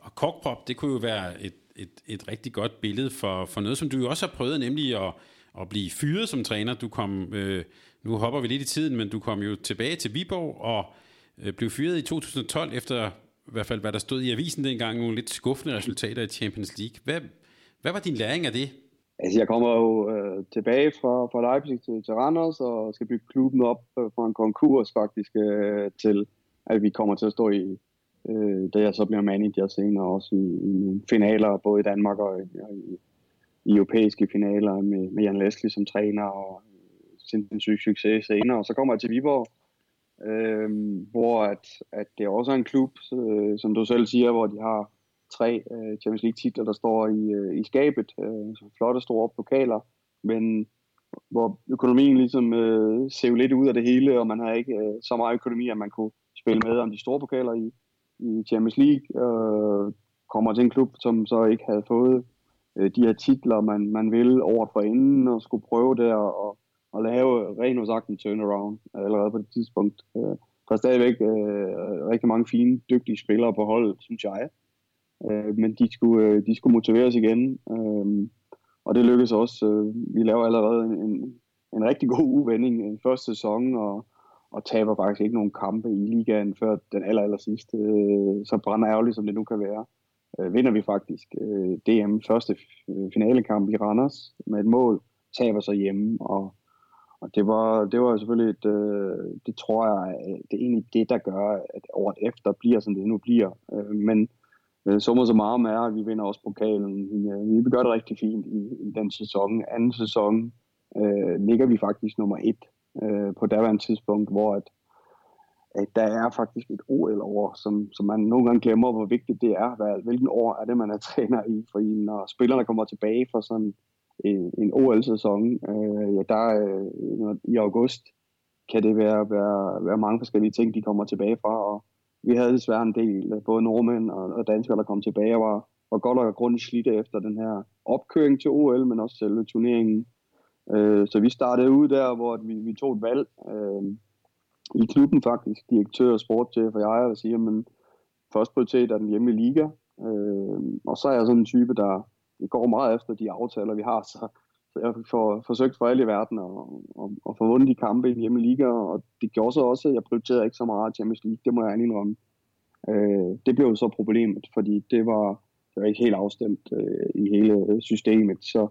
Og korkprop, det kunne jo være et, et, et rigtig godt billede for, for noget, som du jo også har prøvet, nemlig at, at blive fyret som træner. Du kom, øh, nu hopper vi lidt i tiden, men du kom jo tilbage til Viborg og øh, blev fyret i 2012 efter i hvert fald hvad der stod i avisen dengang, nogle lidt skuffende resultater i Champions League. Hvad, hvad var din læring af det? Altså, jeg kommer jo øh, tilbage fra, fra Leipzig til, til Randers og skal bygge klubben op øh, fra en konkurs faktisk, øh, til at vi kommer til at stå i, øh, da jeg så bliver manager senere også i, i finaler, både i Danmark og i, og i, i europæiske finaler med, med Jan Leslie som træner og øh, sindssygt succes senere. Og så kommer jeg til Viborg, øh, hvor at, at det også er en klub, øh, som du selv siger, hvor de har tre øh, Champions League titler, der står i, øh, i skabet, øh, så flotte store pokaler, men hvor økonomien ligesom øh, ser lidt ud af det hele, og man har ikke øh, så meget økonomi, at man kunne spille med om de store pokaler i, i Champions League, øh, kommer til en klub, som så ikke havde fået øh, de her titler, man, man ville året for inden, og skulle prøve der og, at lave ren og sagt en turnaround allerede på det tidspunkt. Øh, der er stadigvæk øh, rigtig mange fine, dygtige spillere på holdet, synes jeg. Øh, men de skulle, øh, de skulle motiveres igen, øh, og det lykkedes også. Øh, vi laver allerede en, en, en rigtig god uvending i første sæson, og, og taber faktisk ikke nogen kampe i ligaen før den aller, aller sidste. Øh, så brænder ærgerligt, som det nu kan være. Øh, vinder vi faktisk øh, DM første øh, finalekamp i Randers med et mål, taber så hjemme, og og det var, det var selvfølgelig et, øh, det tror jeg, øh, det er egentlig det, der gør, at året efter bliver, som det nu bliver. Øh, men øh, så så meget med, at vi vinder også pokalen. Vi, øh, vi gør det rigtig fint i, i den sæson. Anden sæson øh, ligger vi faktisk nummer et øh, på daværende tidspunkt, hvor at, at der er faktisk et OL over, som, som man nogle gange glemmer, hvor vigtigt det er. Hvad, hvilken år er det, man er træner i? For når spillerne kommer tilbage fra sådan en, en OL-sæson, øh, ja, der øh, i august kan det være, være, være mange forskellige ting, de kommer tilbage fra, og vi havde desværre en del, øh, både nordmænd og, og danskere, der kom tilbage og var, var godt og grundigt slidte efter den her opkøring til OL, men også selve turneringen. Øh, så vi startede ud der, hvor vi, vi tog et valg øh, i klubben faktisk, direktør og sportschef og jeg, og siger, men først prioritet er den hjemme liga, øh, og så er jeg sådan en type, der, vi går meget efter de aftaler, vi har, så, så jeg får forsøgt for alle i verden at, at, at få vundet de kampe i hjemme liga, og det gjorde så også, at jeg prioriterede ikke så meget Champions League, det må jeg indrømme. Øh, det blev jo så problemet, fordi det var, det var ikke helt afstemt øh, i hele systemet, så,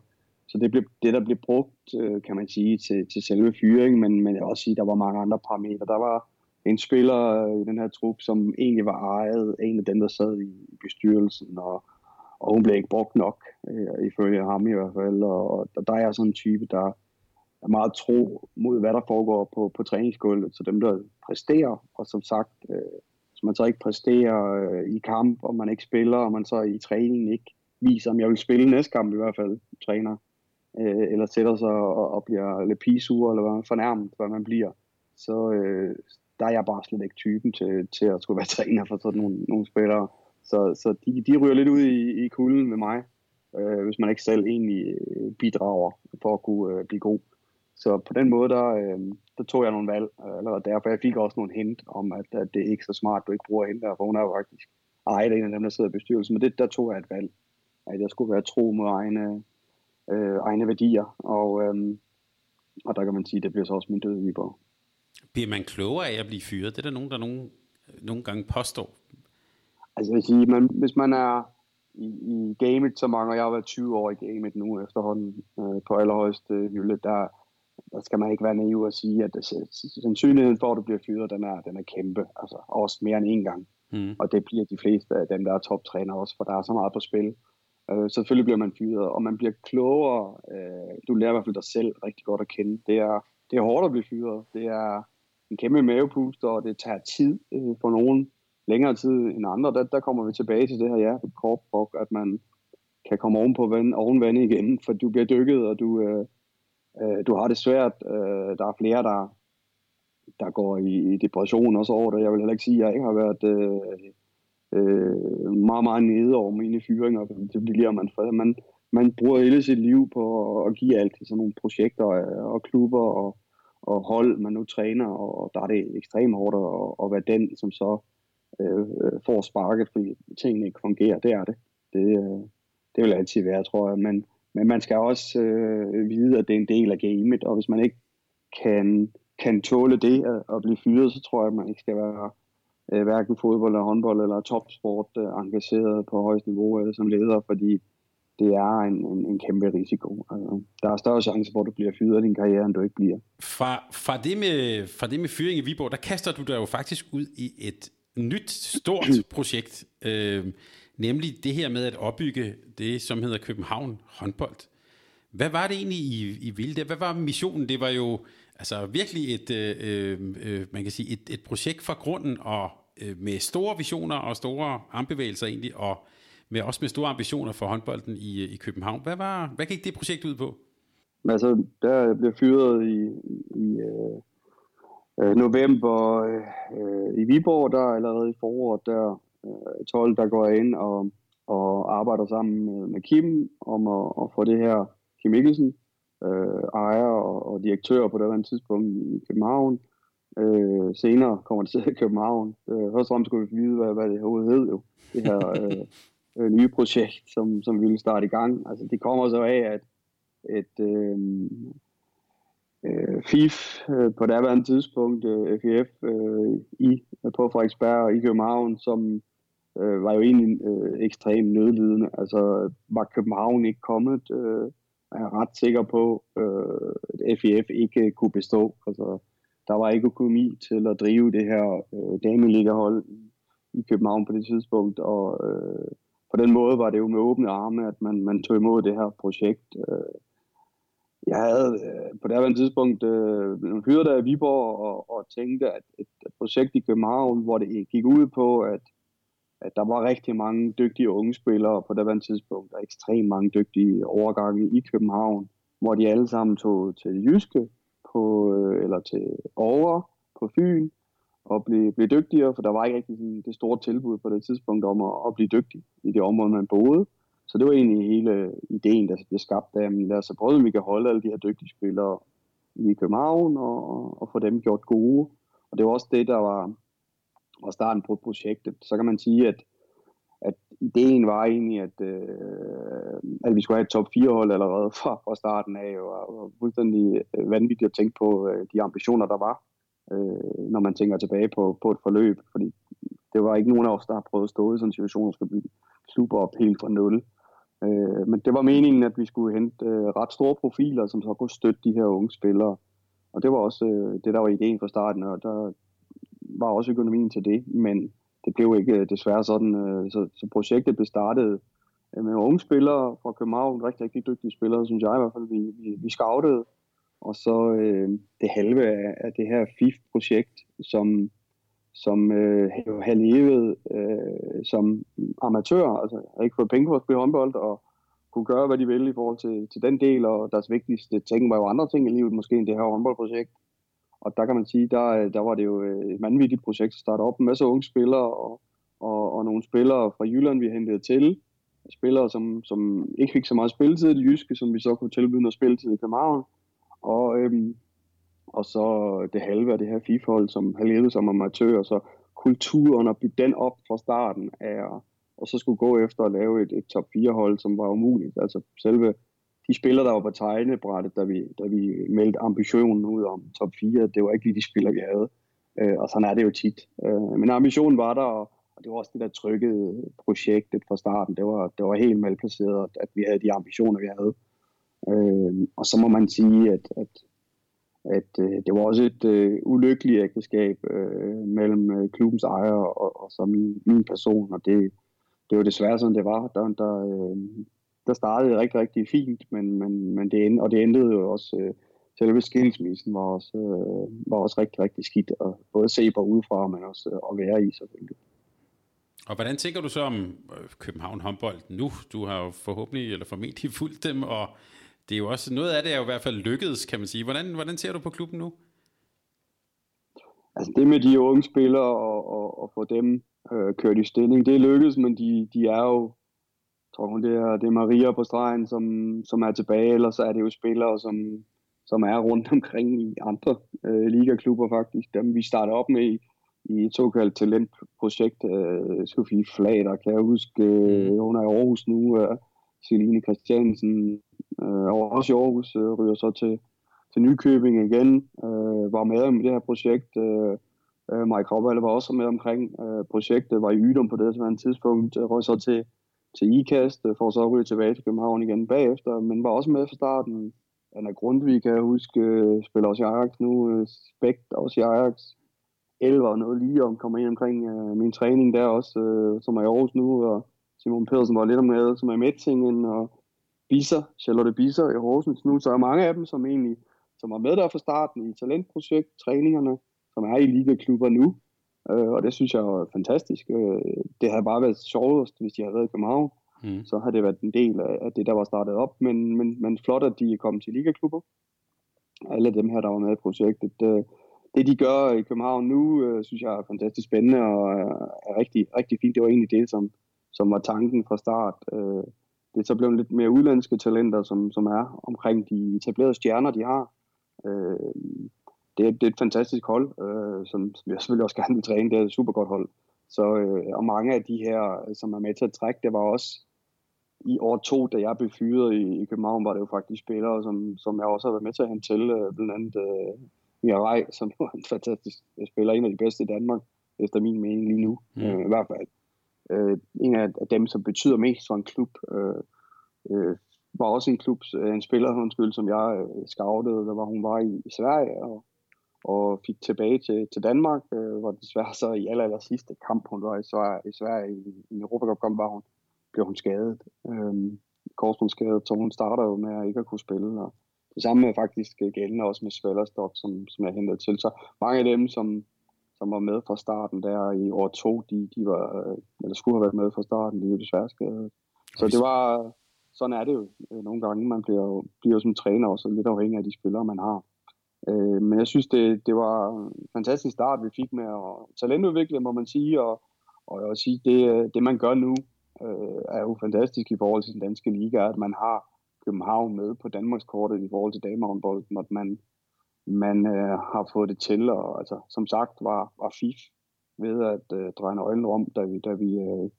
så det, blev, det, der blev brugt, øh, kan man sige, til, til selve fyringen, men, men jeg vil også sige, at der var mange andre parametre. Der var en spiller øh, i den her trup, som egentlig var ejet, en af dem, der sad i bestyrelsen, og, og hun blev ikke brugt nok, øh, ifølge ham i hvert fald, og, og der er jeg sådan en type, der er meget tro mod, hvad der foregår på, på træningsgulvet, så dem, der præsterer, og som sagt, øh, så man så ikke præsterer øh, i kamp, og man ikke spiller, og man så i træningen ikke viser, om jeg vil spille næste kamp i hvert fald, træner, øh, eller sætter sig og, og bliver lidt pisur, eller hvad, fornærmet, hvad man bliver, så øh, der er jeg bare slet ikke typen til, til at skulle være træner for sådan nogle, nogle spillere. Så, så de, de ryger lidt ud i, i kulden med mig, øh, hvis man ikke selv egentlig øh, bidrager for at kunne øh, blive god. Så på den måde, der, øh, der tog jeg nogle valg øh, allerede derfor. Jeg fik også nogle hint om, at, at det er ikke så smart, du ikke bruger hende der, for hun er jo faktisk ejet en af dem, der sidder i bestyrelsen. Men det, der tog jeg et valg, at jeg skulle være tro mod egne øh, egne værdier, og, øh, og der kan man sige, at det bliver så også min døde i Bliver man klogere af at blive fyret? Det er der nogen, der nogen, øh, nogle gange påstår. Altså jeg vil sige, man, hvis man er i, i gamet så mange, og jeg har været 20 år i gamet nu efterhånden øh, på allerhøjeste hylde, der, der skal man ikke være naiv og sige, at sandsynligheden for, at du bliver fyret, den er, den er kæmpe. Altså også mere end en gang. Mm. Og det bliver de fleste af dem, der er toptræner også, for der er så meget på spil. Øh, selvfølgelig bliver man fyret, og man bliver klogere. Øh, du lærer i hvert fald dig selv rigtig godt at kende. Det er, det er hårdt at blive fyret. Det er en kæmpe mavepuster, og det tager tid øh, for nogen længere tid end andre. Der, der kommer vi tilbage til det her, ja, korprok, at man kan komme oven på vand, oven vand igen, for du bliver dykket, og du, øh, øh, du har det svært. Øh, der er flere, der, der går i, i depression også over det. Jeg vil heller ikke sige, at jeg ikke har været øh, øh, meget, meget nede over mine fyringer. Det bliver man, for man, man bruger hele sit liv på at give alt til sådan nogle projekter øh, og klubber og, og hold, man nu træner, og der er det ekstremt hårdt at, at være den, som så øh, øh får sparket, fordi tingene ikke fungerer. Det er det. Det, øh, det vil altid være, tror jeg. Men, men man skal også øh, vide, at det er en del af gamet, og hvis man ikke kan, kan tåle det at, at blive fyret, så tror jeg, at man ikke skal være øh, hverken fodbold eller håndbold eller topsport øh, engageret på højst niveau eller som leder, fordi det er en, en, en kæmpe risiko. Altså, der er større chance for, at du bliver fyret af din karriere, end du ikke bliver. Fra, fra, det med, fra det med fyring i Viborg, der kaster du dig jo faktisk ud i et nyt, stort projekt, øh, nemlig det her med at opbygge det, som hedder København håndbold. Hvad var det egentlig, I, I ville der? Hvad var missionen? Det var jo altså virkelig et, øh, øh, øh man kan sige, et, et projekt fra grunden, og øh, med store visioner og store armbevægelser egentlig, og med, også med store ambitioner for håndbolden i, i København. Hvad, var, hvad gik det projekt ud på? Altså, der blev fyret i, i øh, november øh, i Viborg, der allerede i foråret, der øh, 12, der går jeg ind og, og arbejder sammen med, med Kim om at, at få det her, Kim Mikkelsen, øh, ejer og, og direktør på det tidspunkt i København. Øh, senere kommer det til København. Øh, først og fremmest skulle vi vide, hvad, hvad det overhovedet hed jo. Det her øh, øh, nye projekt, som, som vi ville starte i gang. Altså, det kommer så af, at et øh, øh, FIF øh, på daværende tidspunkt, øh, FIF øh, i, på Frederiksberg og i København, som øh, var jo egentlig øh, ekstremt nødlidende. Altså var København ikke kommet, øh, er jeg ret sikker på, øh, at FIF ikke kunne bestå. Altså, der var ikke økonomi til at drive det her øh, dameligahold i, i København på det tidspunkt, og øh, på den måde var det jo med åbne arme, at man, man tog imod det her projekt. Øh, jeg havde øh, på det her tidspunkt øh, hyret af Viborg og, og tænkte, at et, projekt i København, hvor det gik ud på, at, at der var rigtig mange dygtige unge spillere på det her tidspunkt, og ekstremt mange dygtige overgange i København, hvor de alle sammen tog til Jyske på, øh, eller til Over på Fyn og blev, blev dygtigere, for der var ikke rigtig sådan det store tilbud på det tidspunkt om at, at blive dygtig i det område, man boede. Så det var egentlig hele ideen, der blev skabt af, at lad os prøve, om vi kan holde alle de her dygtige spillere i København og, og få dem gjort gode. Og det var også det, der var, var starten på projektet. Så kan man sige, at, at ideen var egentlig, at, øh, at vi skulle have et top 4 hold allerede fra, fra starten af, og, og fuldstændig øh, vanvittigt at tænke på øh, de ambitioner, der var, øh, når man tænker tilbage på, på et forløb. Fordi det var ikke nogen af os, der har prøvet at stå i sådan en situation, og skulle bygge klubber op helt fra nul. Øh, men det var meningen, at vi skulle hente øh, ret store profiler, som så kunne støtte de her unge spillere. Og det var også øh, det, der var ideen fra starten, og der var også økonomien til det, men det blev ikke øh, desværre sådan. Øh, så, så projektet blev startet øh, med unge spillere fra København, rigtig, rigtig dygtige spillere, synes jeg i hvert fald, vi, vi, vi scoutede. Og så øh, det halve af, af det her FIF-projekt, som som øh, har levet øh, som amatør, altså har ikke fået penge for at spille håndbold, og kunne gøre, hvad de ville i forhold til, til den del, og deres vigtigste ting var jo andre ting i livet, måske end det her håndboldprojekt. Og der kan man sige, der, øh, der var det jo øh, et vanvittigt projekt at starte op med masser unge spillere, og, og, og nogle spillere fra Jylland, vi hentede til. Spillere, som, som ikke fik så meget spilletid i det jyske, som vi så kunne tilbyde noget spilletid i København. Og øhm, og så det halve af det her FIFA-hold, som har levet som amatør, så kulturen og bygge den op fra starten af, og så skulle gå efter at lave et, et top 4-hold, som var umuligt. Altså selve de spillere, der var på tegnebrættet, da vi, da vi meldte ambitionen ud om top 4, det var ikke lige de spillere, vi havde. Øh, og sådan er det jo tit. Øh, men ambitionen var der, og, og det var også det der trykkede projektet fra starten. Det var, det var helt malplaceret, at vi havde de ambitioner, vi havde. Øh, og så må man sige, at, at, at øh, det var også et øh, ulykkeligt ægteskab øh, mellem øh, klubbens ejer og, og så min, min person, og det, det var desværre sådan, det var. Der, der, øh, der startede rigtig, rigtig fint, men, men, men det, end, og det endte jo også... Øh, selve skilsmissen var også, øh, var også rigtig, rigtig skidt, og både se på udefra, men også øh, at være i selvfølgelig. Og hvordan tænker du så om øh, København håndbold nu? Du har jo forhåbentlig, eller formentlig fulgt dem, og det er jo også, noget af det er jo i hvert fald lykkedes, kan man sige. Hvordan, hvordan ser du på klubben nu? Altså det med de unge spillere og, og, og få dem øh, kørt i stilling, det er lykkedes, men de, de er jo, tror hun, det er, det er Maria på stregen, som, som er tilbage, eller så er det jo spillere, som, som er rundt omkring i andre øh, ligaklubber faktisk. Dem vi startede op med i, i et såkaldt talentprojekt. Øh, Sofie Flader, kan jeg huske, øh, mm. hun er i Aarhus nu. Øh, Celine Christiansen, øh, og også i Aarhus, øh, ryger så til, til Nykøbing igen. Øh, var med om det her projekt. Øh, øh Mike Ravballe var også med omkring øh, projektet, var i Ydum på det tidspunkt, øh, røg så til, til IKAST, øh, for så at ryge tilbage til København igen bagefter, men var også med fra starten Anna Grundvig, kan jeg huske, øh, spiller også i Ajax nu. Øh, Spekt også i Ajax. Elver og noget lige om, kommer ind omkring øh, min træning der også, øh, som er i Aarhus nu, og Simon Pedersen var lidt om med, som er Metzingen, og Bisser, Charlotte Bisser i Horsens nu, så er mange af dem, som egentlig som var med der fra starten i talentprojekt, træningerne, som er i ligaklubber nu, uh, og det synes jeg er fantastisk. Uh, det havde bare været sjovest, hvis de havde været i København, mm. så har det været en del af, det, der var startet op. Men, men, men flot, at de er kommet til ligaklubber. Alle dem her, der var med i projektet. Det, det de gør i København nu, øh, synes jeg er fantastisk spændende og er rigtig, rigtig fint. Det var egentlig det, som, som var tanken fra start. Øh, det er så blevet lidt mere udlandske talenter, som, som er omkring de etablerede stjerner, de har. Øh, det, er, det er et fantastisk hold, øh, som, som jeg selvfølgelig også gerne vil træne. Det er et super godt hold. Så, øh, og mange af de her, som er med til at trække, det var også i år to, da jeg blev fyret i, i København, var det jo faktisk spillere, som, som jeg også har været med til at hente til, øh, blandt andet øh, Mia Rej, som var en fantastisk spiller, en af de bedste i Danmark, efter min mening lige nu, mm. øh, i hvert fald. Øh, en af, dem, som betyder mest for en klub, øh, øh, var også en klub, øh, en spiller, undskyld, som jeg øh, scoutede, der var hun var i, i Sverige, og, og fik tilbage til, til Danmark, øh, hvor desværre så i aller, aller sidste kamp, hun var i Sverige, i, Sverige, i, i Europacup-kamp, var hun blev hun skadet. Øhm, korsbåndsskadet, så hun starter jo med at ikke at kunne spille. Og det samme er faktisk gældende også med Svellerstock, som, som jeg hentede til. Så mange af dem, som, som var med fra starten der i år to, de, de var, øh, eller skulle have været med fra starten, de er jo desværre skadet. Øh, så det var, sådan er det jo øh, nogle gange. Man bliver jo, bliver jo som træner også lidt afhængig af de spillere, man har. Øh, men jeg synes, det, det var en fantastisk start, vi fik med at talentudvikle, må man sige, og, og jeg vil sige, det, det man gør nu, øh, er jo fantastisk i forhold til den danske liga, at man har København med på Danmarks kortet i forhold til damehåndbolden, at man, man øh, har fået det til, og altså, som sagt var, var FIF ved at øh, dreje nøglen om, da vi, da, vi, øh,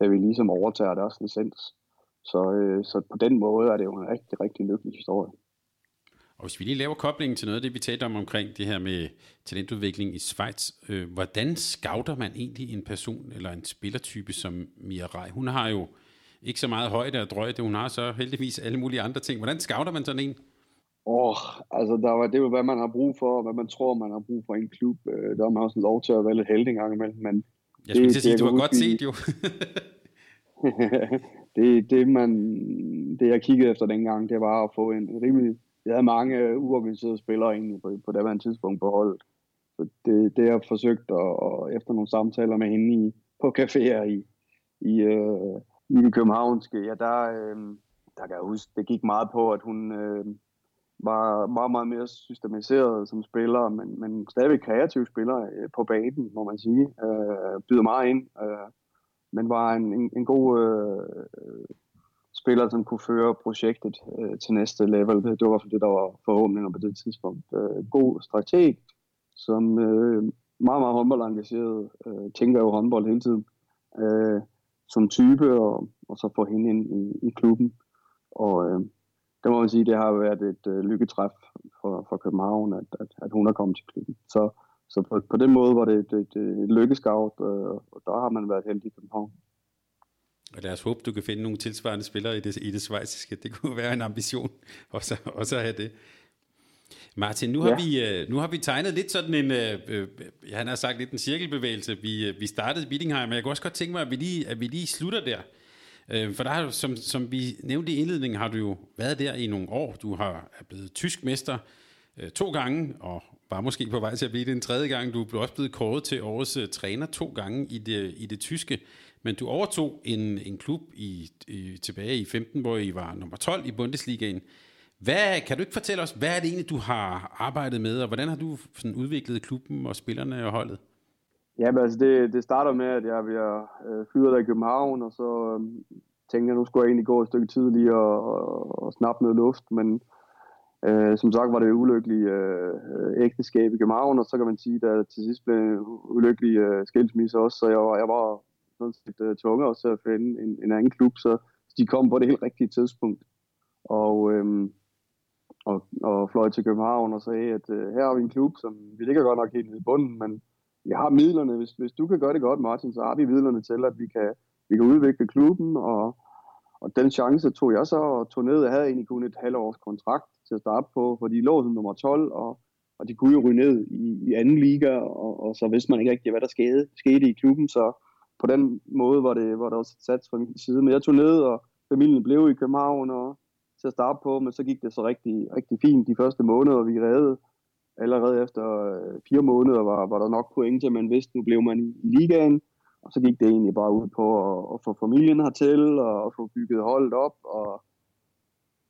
da vi ligesom overtager deres licens. Så, øh, så på den måde er det jo en rigtig, rigtig lykkelig historie. Og hvis vi lige laver koblingen til noget af det, vi talte om omkring det her med talentudvikling i Schweiz, øh, hvordan scouter man egentlig en person eller en spillertype som Mia Rej? Hun har jo ikke så meget højde og drøjde, hun har så heldigvis alle mulige andre ting. Hvordan scouter man sådan en? Åh, oh, altså der var, det er jo, hvad man har brug for, og hvad man tror, man har brug for i en klub. Øh, der har man også lov til at være lidt heldig en gang imellem. Men jeg skulle det, sige, du har godt set jo. det, det, man, det jeg kiggede efter dengang, det var at få en rimelig jeg havde mange uorganiserede spillere egentlig på, på det tidspunkt på holdet. Så det, det jeg har forsøgt, at, og efter nogle samtaler med hende i, på caféer i, i, øh, i det københavnske, ja, der, øh, der kan jeg huske, det gik meget på, at hun øh, var meget, meget mere systematiseret som spiller, men, men stadig kreativ spiller øh, på banen, må man sige. Øh, byder meget ind, øh, men var en, en, en god øh, spiller, som kunne føre projektet øh, til næste level. Det, det var i hvert fald det, der var forhåbninger på det tidspunkt. Øh, god strateg, som øh, meget, meget håndboldengageret, øh, tænker jo håndbold hele tiden, øh, som type, og, og så få hende ind i, i klubben. Og, øh, det må man sige, det har været et øh, lykketræf for, for København, at, at, at hun er kommet til klubben. Så, så på, på den måde var det et, et, et lykkescout, øh, og der har man været heldig i København. Og lad os håbe, du kan finde nogle tilsvarende spillere i det, i det svejsiske. Det kunne være en ambition også, også at have det. Martin, nu har, ja. vi, øh, nu har vi tegnet lidt sådan en, øh, øh, han har sagt lidt en cirkelbevægelse. Vi, vi startede Wittingheim, men jeg kunne også godt tænke mig, at vi lige, at vi lige slutter der. Øh, for der har som, som vi nævnte i indledningen, har du jo været der i nogle år. Du har er blevet tysk mester øh, to gange, og var måske på vej til at blive det en tredje gang. Du blev også blevet kåret til årets øh, træner to gange i det, i det tyske. Men du overtog en, en klub i, i, tilbage i 15, hvor I var nummer 12 i Bundesligaen. Hvad, kan du ikke fortælle os, hvad er det egentlig, du har arbejdet med, og hvordan har du sådan udviklet klubben og spillerne og holdet? Ja, men altså det, det starter med, at jeg bliver øh, fyret i København, og så øh, tænkte jeg, nu skulle jeg egentlig gå et stykke tidligere og, og, og snappe noget luft, men øh, som sagt var det ulykkelige øh, øh, ægteskab i København, og så kan man sige, at der til sidst blev en ulykkelig øh, skilsmisse også, så jeg var, jeg var sådan set øh, tunge også at finde en, en anden klub, så de kom på det helt rigtige tidspunkt. Og, øh, og, og fløj til København og sagde, at øh, her har vi en klub, som vi ligger godt nok helt i bunden, men vi har midlerne. Hvis, hvis du kan gøre det godt, Martin, så har vi midlerne til, at vi kan, vi kan udvikle klubben, og, og den chance tog jeg så og tog ned. Jeg havde egentlig kun et halvårs kontrakt til at starte på, fordi de lå som nummer 12, og, og de kunne jo ryge ned i, i anden liga, og, og så vidste man ikke rigtig, hvad der skete, skete i klubben, så på den måde var det, var der også sats fra min side. Men jeg tog ned, og familien blev i København og til at starte på, men så gik det så rigtig, rigtig fint de første måneder, vi redde. Allerede efter øh, fire måneder var, var der nok point til, man vidste, nu blev man i, i ligaen. Og så gik det egentlig bare ud på at, at få familien hertil og at få bygget holdet op. Og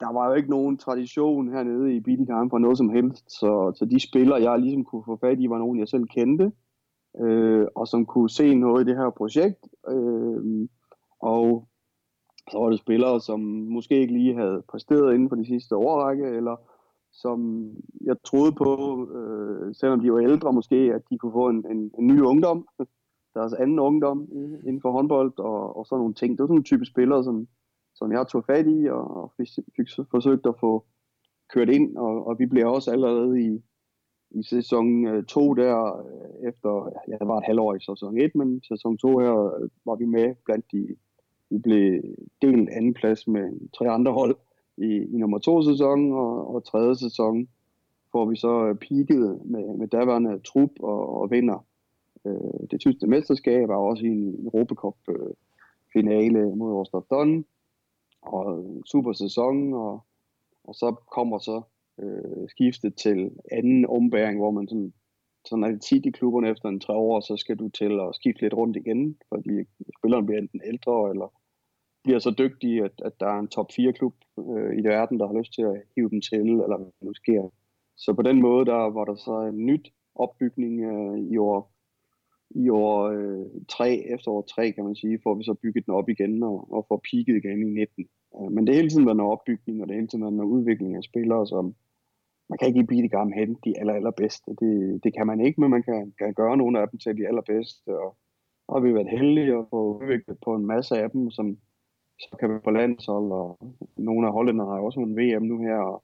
der var jo ikke nogen tradition hernede i Bidikheim for noget som helst. Så, så de spillere, jeg ligesom kunne få fat i, var nogen, jeg selv kendte øh, og som kunne se noget i det her projekt. Øh, og så var det spillere, som måske ikke lige havde præsteret inden for de sidste årrække, eller som jeg troede på, øh, selvom de var ældre måske, at de kunne få en, en, en ny ungdom, deres anden ungdom inden for håndbold, og, og sådan nogle ting. Det var sådan en type spillere, som, som jeg tog fat i, og, og fik, fik forsøgt at få kørt ind, og, og vi blev også allerede i, i sæson 2 øh, der, øh, efter, ja, det var et halvår i sæson 1, men sæson 2 her øh, var vi med blandt de, vi blev delt anden plads med tre andre hold i, i nummer to sæson, og, og tredje sæson får vi så peaked med, med daværende trup og, og vinder øh, det tyske mesterskab, og også i en Europacup øh, finale mod Rostov Don, og super sæson, og, og så kommer så øh, skiftet til anden ombæring, hvor man sådan, sådan er det tit i klubberne efter en tre år, så skal du til at skifte lidt rundt igen, fordi spilleren bliver enten ældre, eller bliver så dygtige, at, at der er en top 4 klub øh, i verden, der har lyst til at hive dem til, eller hvad nu sker. Så på den måde, der var der så en nyt opbygning øh, i år i år øh, 3, efter år 3 kan man sige, får vi så bygget den op igen og, og får peaked igen i 19. Øh, men det er hele tiden været en opbygning, og det er hele tiden været en udvikling af spillere, som, man kan ikke i gamle hente de aller, allerbedste. Det, det kan man ikke, men man kan, kan gøre nogle af dem til de allerbedste. Og, og vi har været heldige at få udviklet på en masse af dem, som så kan vi på landshold, og nogle af hollænderne har også en VM nu her, og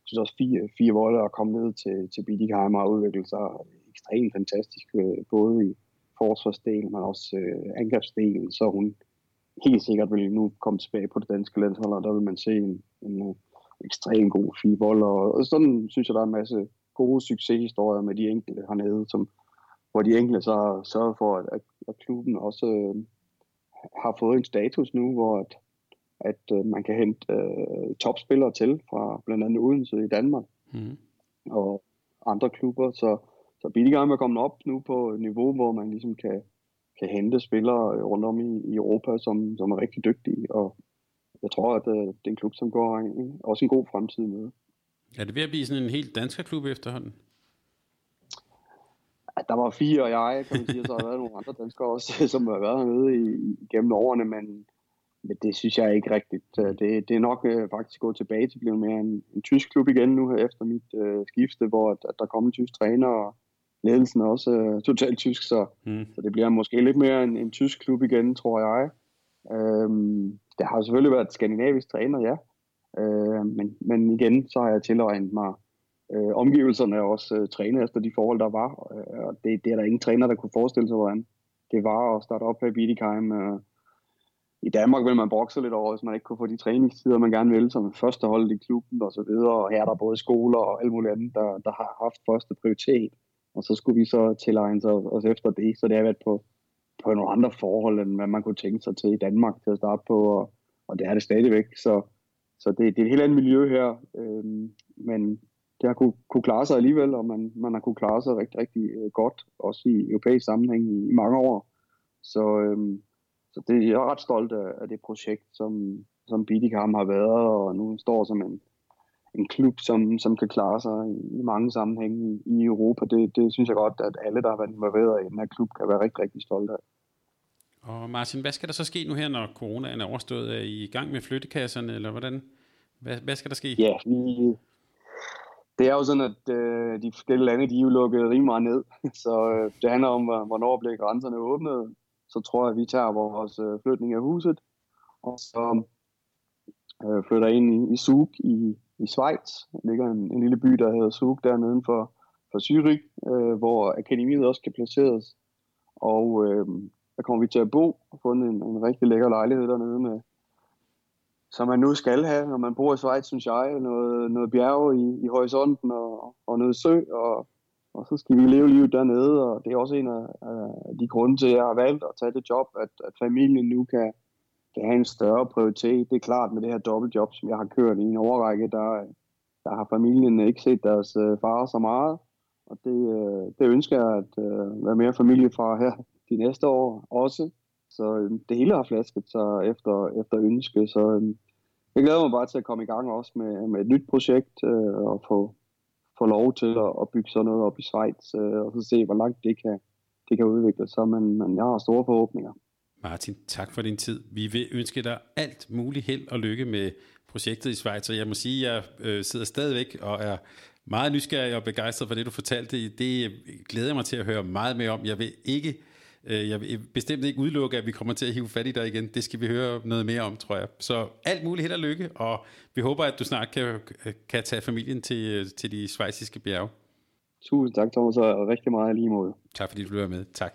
jeg synes også fire, fire volde at komme ned til, til Bietigheim og udvikle sig ekstremt fantastisk, øh, både i forsvarsdelen, men også øh, angrebsdelen, så hun helt sikkert vil nu komme tilbage på det danske landshold, og der vil man se en, en øh, ekstremt god fivold, og, og sådan synes jeg, der er en masse gode succeshistorier med de enkelte hernede, som, hvor de enkelte så har sørget for, at, at, at klubben også øh, har fået en status nu, hvor at, at øh, man kan hente øh, topspillere til fra blandt andet Odense i Danmark mm. og andre klubber, så, så Billigheim er kommet op nu på et niveau, hvor man ligesom kan, kan hente spillere rundt om i, i Europa, som, som er rigtig dygtige, og jeg tror, at øh, det er en klub, som går en, også en god fremtid med. Er det ved at blive sådan en helt dansk klub efterhånden? Ja, der var fire, og jeg, kan man sige, og så har der været nogle andre danskere også, som har været hernede i, gennem årene, men, men det synes jeg ikke rigtigt. Det, det er nok øh, faktisk gået tilbage til at blive mere en, en tysk klub igen nu her efter mit øh, skifte, hvor at, at der kommer en tysk træner, og ledelsen er også øh, totalt tysk, så, mm. så det bliver måske lidt mere en, en tysk klub igen, tror jeg. Øhm, der har selvfølgelig været skandinavisk træner, ja. Øh, men, men igen, så har jeg tilregnet mig øh, omgivelserne er også øh, trænet efter de forhold, der var. Øh, og det, det er der ingen træner, der kunne forestille sig, hvordan det var at starte op her i Bidikheim. Øh, I Danmark vil man brokse lidt over, hvis man ikke kunne få de træningstider, man gerne ville, som første hold i klubben og så videre. Og her er der både skoler og alt muligt andet, der, der har haft første prioritet. Og så skulle vi så tilegne os efter det. Så det har været på, på nogle andre forhold, end hvad man kunne tænke sig til i Danmark til at starte på. Og, og det er det stadigvæk. Så, så det, det er et helt andet miljø her. Øhm, men det har kunne, kunne klare sig alligevel, og man, man har kunne klare sig rigtig, rigtig øh, godt, også i europæisk sammenhæng i, i mange år. Så, øhm, så det, jeg er ret stolt af, af det projekt, som, som Bidikam har været, og nu står som en, en klub, som, som kan klare sig i, i mange sammenhænge i, i Europa. Det, det synes jeg godt, at alle, der har været involveret i den her klub, kan være rigtig, rigtig stolte af. Og Martin, hvad skal der så ske nu her, når coronaen er overstået? Er I i gang med flyttekasserne, eller hvordan? Hvad, hvad skal der ske? Ja, vi, det er jo sådan, at øh, de forskellige lande, de er jo lukket rimelig meget ned. Så øh, det handler om, hvornår bliver grænserne åbnet. Så tror jeg, at vi tager vores øh, flytning af huset, og så øh, flytter ind i, i Zug i, i Schweiz. Der ligger en, en lille by, der hedder Zug, dernede for, for Zürich, øh, hvor akademiet også kan placeres. Og øh, der kommer vi til at bo og fundet en, en rigtig lækker lejlighed dernede med, som man nu skal have, når man bor i Schweiz, synes jeg. Noget, noget bjerge i, i horisonten og, og noget sø, og, og så skal vi leve livet dernede, og det er også en af, af de grunde til, at jeg har valgt at tage det job, at, at familien nu kan, kan have en større prioritet. Det er klart med det her dobbeltjob, som jeg har kørt i en overrække, der, der har familien ikke set deres øh, far så meget, og det, øh, det ønsker jeg at øh, være mere familie fra her de næste år også. Så øh, det hele har flasket sig efter, efter ønske, så øh, jeg glæder mig bare til at komme i gang også med, med et nyt projekt øh, og få, få lov til at, at bygge sådan noget op i Schweiz øh, og så se, hvor langt det kan, det kan udvikle sig, men, men jeg har store forhåbninger. Martin, tak for din tid. Vi vil ønske dig alt muligt held og lykke med projektet i Schweiz, og jeg må sige, at jeg øh, sidder stadigvæk og er meget nysgerrig og begejstret for det, du fortalte. Det glæder jeg mig til at høre meget mere om. Jeg vil ikke jeg vil bestemt ikke udelukke, at vi kommer til at hive fat i dig igen. Det skal vi høre noget mere om, tror jeg. Så alt muligt held og lykke, og vi håber, at du snart kan, kan tage familien til, til de svejsiske bjerge. Tusind tak, Thomas, og rigtig meget lige mod. Tak fordi du blev med. Tak.